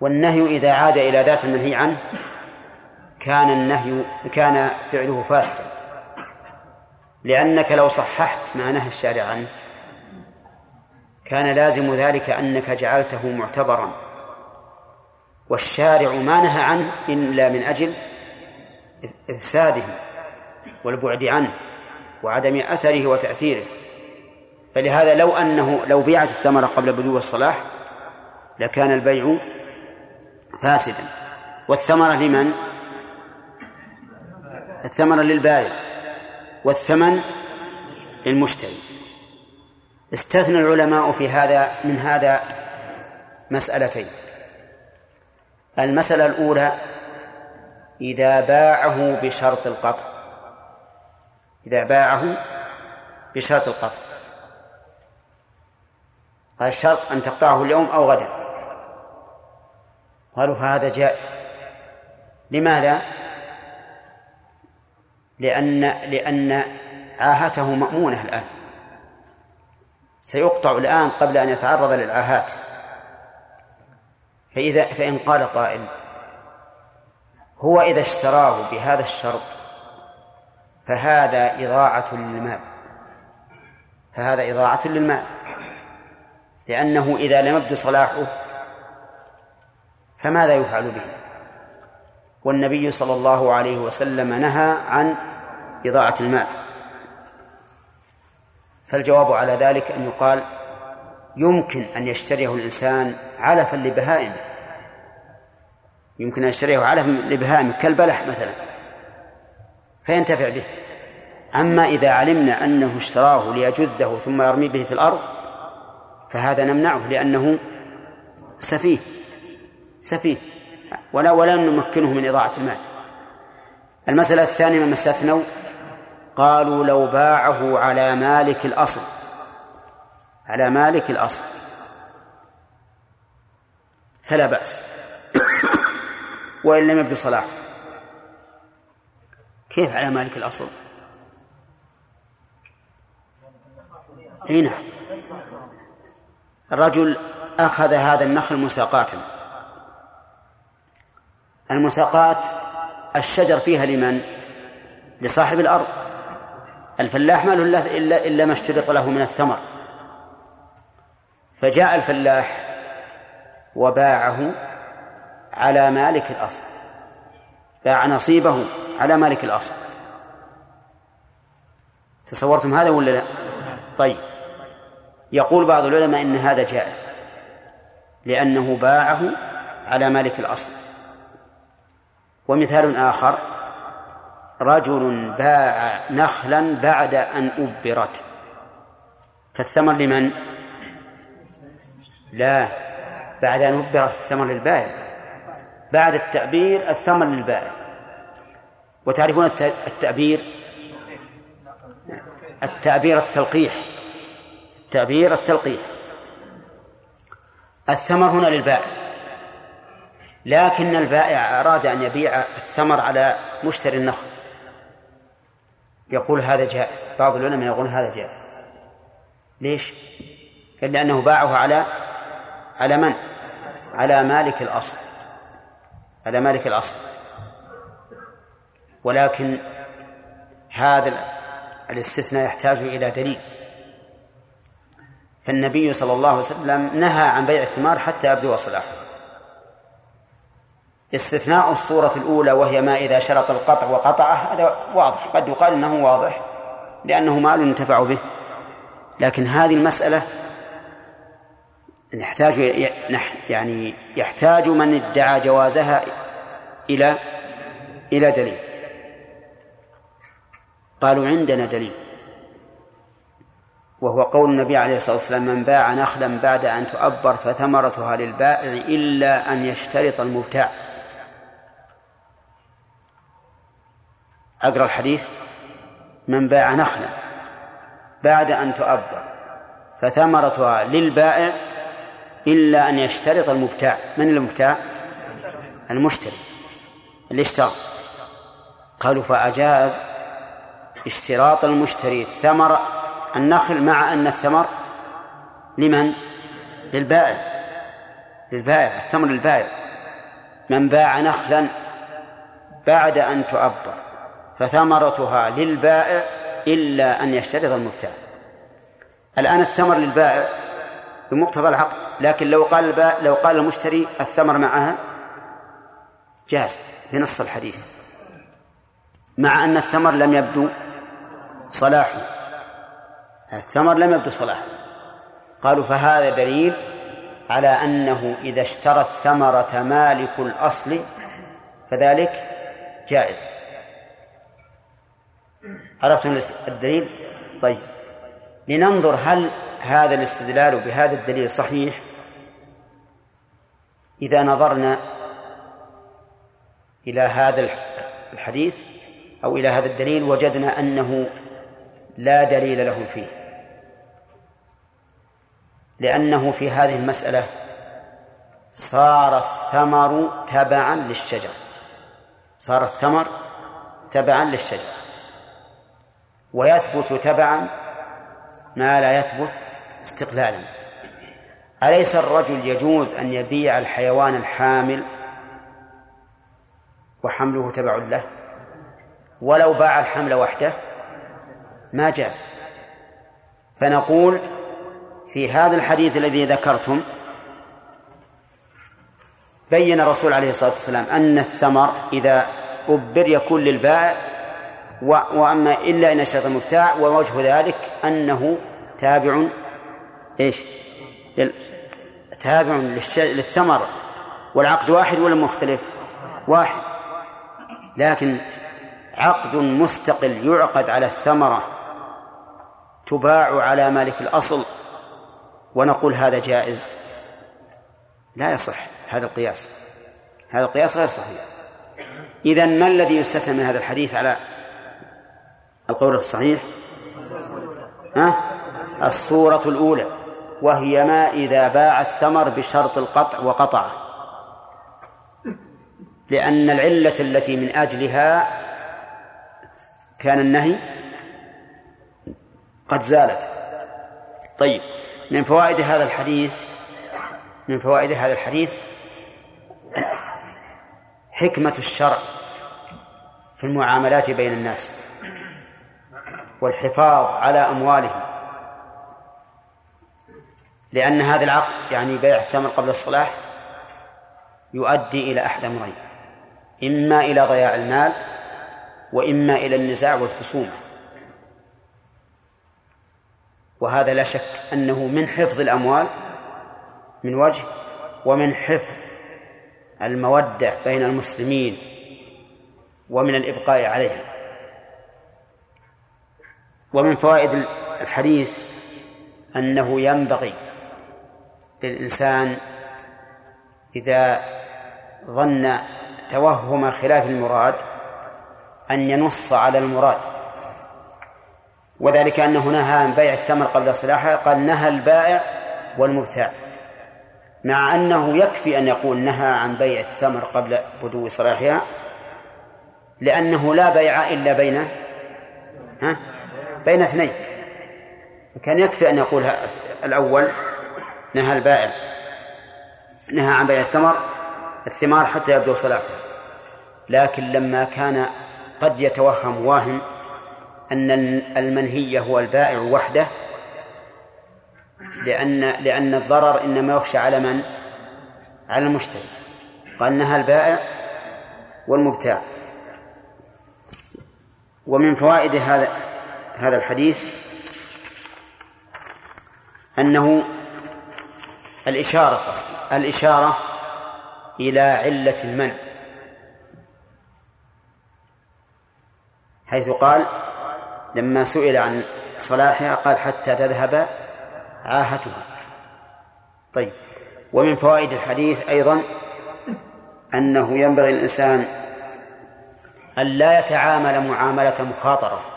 والنهي إذا عاد إلى ذات المنهي عنه كان النهي كان فعله فاسدا. لأنك لو صححت ما نهى الشارع عنه كان لازم ذلك أنك جعلته معتبرا. والشارع ما نهى عنه إلا من أجل إفساده والبعد عنه وعدم أثره وتأثيره. فلهذا لو أنه لو بيعت الثمرة قبل بدو الصلاح لكان البيع فاسدا. والثمرة لمن؟ الثمرة للبائع والثمن للمشتري. استثنى العلماء في هذا من هذا مسألتين. المسألة الأولى إذا باعه بشرط القطع. إذا باعه بشرط القطع. قال الشرط أن تقطعه اليوم أو غدا. قالوا هذا جائز. لماذا؟ لأن لأن عاهته مأمونة الآن. سيقطع الآن قبل أن يتعرض للعاهات. فإذا فإن قال قائل هو إذا اشتراه بهذا الشرط فهذا إضاعة للمال. فهذا إضاعة للمال. لأنه إذا لم يبدو صلاحه فماذا يفعل به؟ والنبي صلى الله عليه وسلم نهى عن إضاعة المال. فالجواب على ذلك أن يقال يمكن أن يشتريه الإنسان علفا لبهائمه. يمكن أن يشتريه علفا لبهائمه كالبلح مثلا. فينتفع به. أما إذا علمنا أنه اشتراه ليجذه ثم يرمي به في الأرض فهذا نمنعه لأنه سفيه. سفيه. ولا ولا نمكنه من إضاعة المال. المسألة الثانية مما استثنوا قالوا لو باعه على مالك الأصل على مالك الأصل. فلا بأس. وإن لم يبدو صلاح. كيف على مالك الأصل؟ أي نعم. الرجل أخذ هذا النخل مساقاة. المساقات الشجر فيها لمن؟ لصاحب الأرض. الفلاح ما له إلا إلا ما اشترط له من الثمر. فجاء الفلاح وباعه على مالك الأصل. باع نصيبه على مالك الأصل. تصورتم هذا ولا لا؟ طيب. يقول بعض العلماء إن هذا جائز لأنه باعه على مالك الأصل. ومثال آخر رجل باع نخلا بعد أن أبرت. فالثمر لمن؟ لا بعد أن أبرت الثمر للبائع. بعد التأبير الثمر للبائع. وتعرفون التأبير؟ التأبير التلقيح. التأبير التلقيح. الثمر هنا للبائع. لكن البائع أراد أن يبيع الثمر على مشتري النخل. يقول هذا جائز بعض العلماء يقول هذا جائز ليش؟ قال لأنه باعه على على من؟ على مالك الأصل على مالك الأصل ولكن هذا الاستثناء يحتاج إلى دليل فالنبي صلى الله عليه وسلم نهى عن بيع الثمار حتى يبدو صلاحه استثناء الصورة الأولى وهي ما إذا شرط القطع وقطعه هذا واضح. قد يقال أنه واضح لأنه مال ينتفع به. لكن هذه المسألة نحتاج يعني يحتاج من ادعى جوازها إلى إلى دليل. قالوا عندنا دليل. وهو قول النبي عليه الصلاة والسلام من باع نخلا بعد أن تؤبر فثمرتها للبائع إلا أن يشترط المبتاع. أقرأ الحديث؟ من باع نخلا بعد أن تؤبر فثمرتها للبائع إلا أن يشترط المبتاع. من المبتاع؟ المشتري اللي اشترى. قالوا فأجاز اشتراط المشتري ثمر النخل مع أن الثمر لمن؟ للبائع. للبائع الثمر للبائع. من باع نخلا بعد أن تؤبر. فثمرتها للبائع إلا أن يشترط المبتاع. الآن الثمر للبائع بمقتضى العقد لكن لو قال البائع لو قال المشتري الثمر معها جاز بنص الحديث مع أن الثمر لم يبدو صلاحه الثمر لم يبدو صلاحه قالوا فهذا دليل على أنه إذا اشترى الثمرة مالك الأصل فذلك جائز. عرفتم الدليل؟ طيب. لننظر هل هذا الاستدلال بهذا الدليل صحيح؟ إذا نظرنا إلى هذا الحديث أو إلى هذا الدليل وجدنا أنه لا دليل لهم فيه. لأنه في هذه المسألة صار الثمر تبعا للشجر. صار الثمر تبعا للشجر. ويثبت تبعا ما لا يثبت استقلالا. أليس الرجل يجوز أن يبيع الحيوان الحامل وحمله تبع له؟ ولو باع الحمل وحده ما جاز. فنقول في هذا الحديث الذي ذكرتم بين الرسول عليه الصلاة والسلام أن الثمر إذا أبر يكون للبائع وأما إلا إن اشترط المبتاع ووجه ذلك أنه تابع إيش؟ تابع للثمر والعقد واحد ولا مختلف؟ واحد. لكن عقد مستقل يعقد على الثمرة تباع على مالك الأصل ونقول هذا جائز. لا يصح هذا القياس. هذا القياس غير صحيح. إذا ما الذي يستثنى من هذا الحديث على القول الصحيح؟ ها؟ الصورة الأولى وهي ما إذا باع الثمر بشرط القطع وقطعه. لأن العلة التي من أجلها كان النهي قد زالت. طيب من فوائد هذا الحديث من فوائد هذا الحديث حكمة الشرع في المعاملات بين الناس. والحفاظ على أموالهم. لأن هذا العقد يعني بيع الثمن قبل الصلاح يؤدي إلى أحد أمرين. إما إلى ضياع المال وإما إلى النزاع والخصومة. وهذا لا شك أنه من حفظ الأموال من وجه ومن حفظ المودة بين المسلمين ومن الإبقاء عليها. ومن فوائد الحديث أنه ينبغي للإنسان إذا ظن توهم خلاف المراد أن ينص على المراد. وذلك أنه نهى عن بيع الثمر قبل صلاحه قال نهى البائع والمبتاع مع أنه يكفي أن يقول نهى عن بيع الثمر قبل بدو صلاحها لأنه لا بيع إلا بين ها؟ بين اثنين. كان يكفي أن يقول الأول نهى البائع نهى عن بيع الثمر الثمار حتى يبدو صلاحه. لكن لما كان قد يتوهم واهم أن المنهي هو البائع وحده لأن لأن الضرر إنما يخشى على من؟ على المشتري. قال نهى البائع والمبتاع. ومن فوائد هذا هذا الحديث أنه الإشارة قصدي الإشارة إلى علة المنع. حيث قال لما سئل عن صلاحها قال حتى تذهب عاهتها. طيب ومن فوائد الحديث أيضا أنه ينبغي الإنسان أن لا يتعامل معاملة مخاطرة.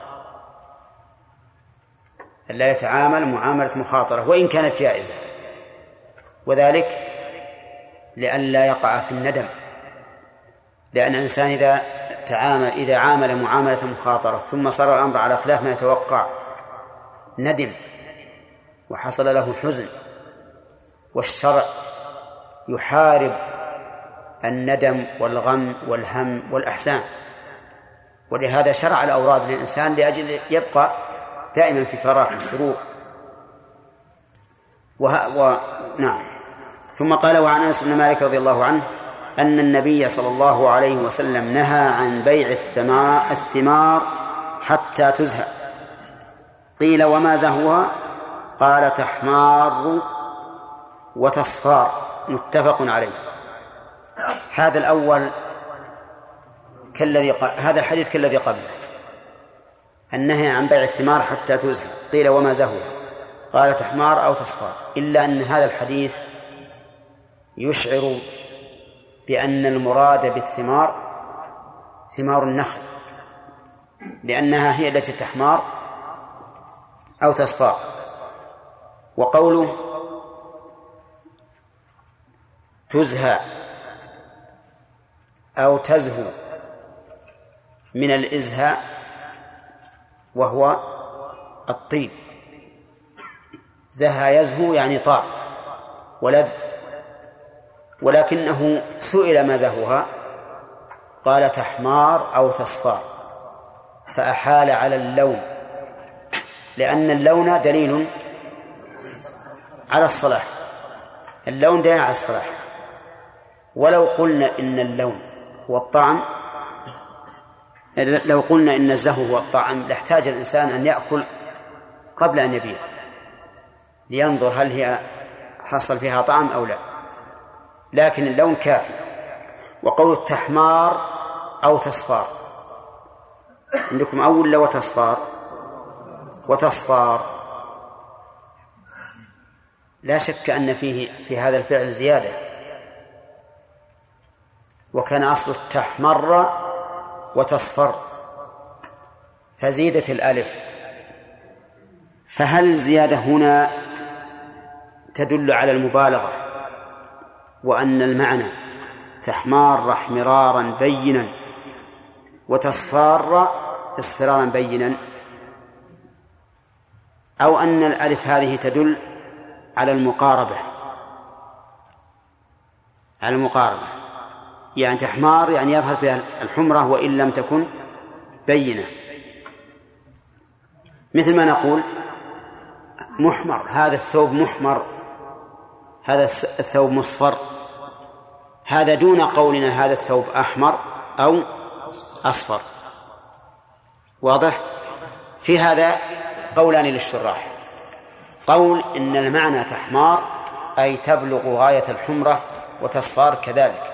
أن لا يتعامل معاملة مخاطرة وإن كانت جائزة. وذلك لئلا يقع في الندم. لأن الإنسان إذا تعامل إذا عامل معاملة مخاطرة ثم صار الأمر على خلاف ما يتوقع ندم. وحصل له حزن. والشرع يحارب الندم والغم والهم والأحزان. ولهذا شرع الأوراد للإنسان لأجل يبقى دائما في فرح وسرور. و... نعم. ثم قال وعن أنس بن مالك رضي الله عنه أن النبي صلى الله عليه وسلم نهى عن بيع الثمار الثمار حتى تزهى. قيل وما زهوها؟ قال تحمار وتصفار. متفق عليه. هذا الأول كالذي. هذا الحديث كالذي قبله. النهي عن بيع الثمار حتى تزهى قيل وما زهوها قال تحمار أو تصفار إلا أن هذا الحديث يشعر بأن المراد بالثمار ثمار النخل. لأنها هي التي تحمار أو تصفار وقوله تزهى أو تزهو من الإزهاء وهو الطيب. زهى يزهو يعني طاب ولذ. ولكنه سئل ما زهوها. قال تحمار أو تصفار فأحال على اللون. لأن اللون دليل على الصلاح. اللون دليل على الصلاح. ولو قلنا إن اللون هو الطعم لو قلنا إن الزهو هو الطعم لاحتاج الإنسان أن يأكل قبل أن يبيع لينظر هل هي حصل فيها طعم أو لا. لكن اللون كافي وقول التحمار أو تصفار. عندكم أول ولا وتصفار وتصفار. لا شك أن فيه في هذا الفعل زيادة. وكان أصله تحمر وتصفر. فزيدت الألف. فهل الزيادة هنا تدل على المبالغة؟ وأن المعنى تحمار احمرارا بينا وتصفار اصفرارا بينا. أو أن الألف هذه تدل على المقاربة. على المقاربة. يعني تحمار يعني يظهر فيها الحمرة وإن لم تكن بينة. مثل ما نقول محمر هذا الثوب محمر هذا الثوب مصفر. هذا دون قولنا هذا الثوب أحمر أو أصفر. واضح؟ في هذا قولان للشراح. قول إن المعنى تحمار أي تبلغ غاية الحمرة وتصفار كذلك.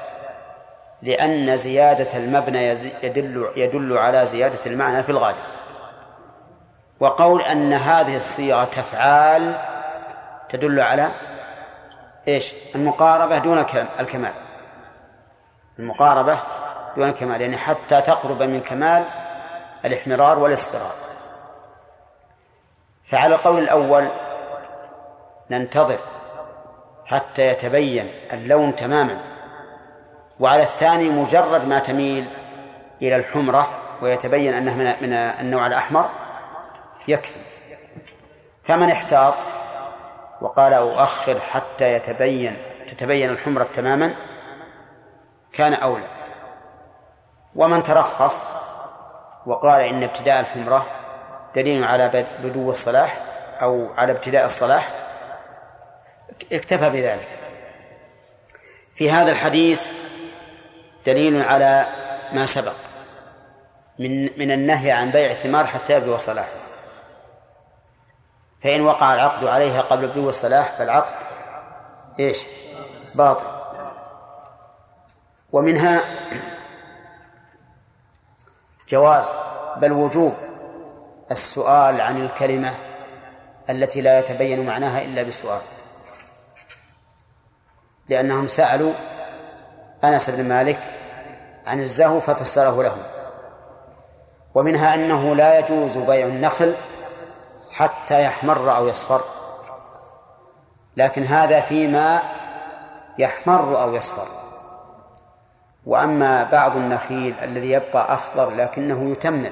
لأن زيادة المبنى يدل يدل على زيادة المعنى في الغالب. وقول أن هذه الصيغة تفعال تدل على إيش؟ المقاربة دون الكمال. المقاربة دون الكمال يعني حتى تقرب من كمال الاحمرار والاصفرار. فعلى القول الأول ننتظر حتى يتبين اللون تماما. وعلى الثاني مجرد ما تميل إلى الحمرة ويتبين أنها من النوع الأحمر يكفي. فمن احتاط وقال أؤخر حتى يتبين تتبين الحمرة تماما كان أولى. ومن ترخص وقال إن ابتداء الحمرة دليل على بدو الصلاح أو على ابتداء الصلاح اكتفى بذلك. في هذا الحديث دليل على ما سبق من من النهي عن بيع الثمار حتى يبدو صلاحه فإن وقع العقد عليها قبل بدو الصلاح فالعقد إيش؟ باطل. ومنها جواز بل وجوب السؤال عن الكلمة التي لا يتبين معناها إلا بالسؤال. لأنهم سألوا أنس بن مالك عن الزهو ففسره لهم. ومنها أنه لا يجوز بيع النخل حتى يحمر أو يصفر. لكن هذا فيما يحمر أو يصفر. وأما بعض النخيل الذي يبقى أخضر لكنه يتمر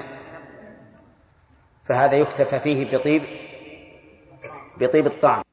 فهذا يكتفى فيه بطيب بطيب الطعم.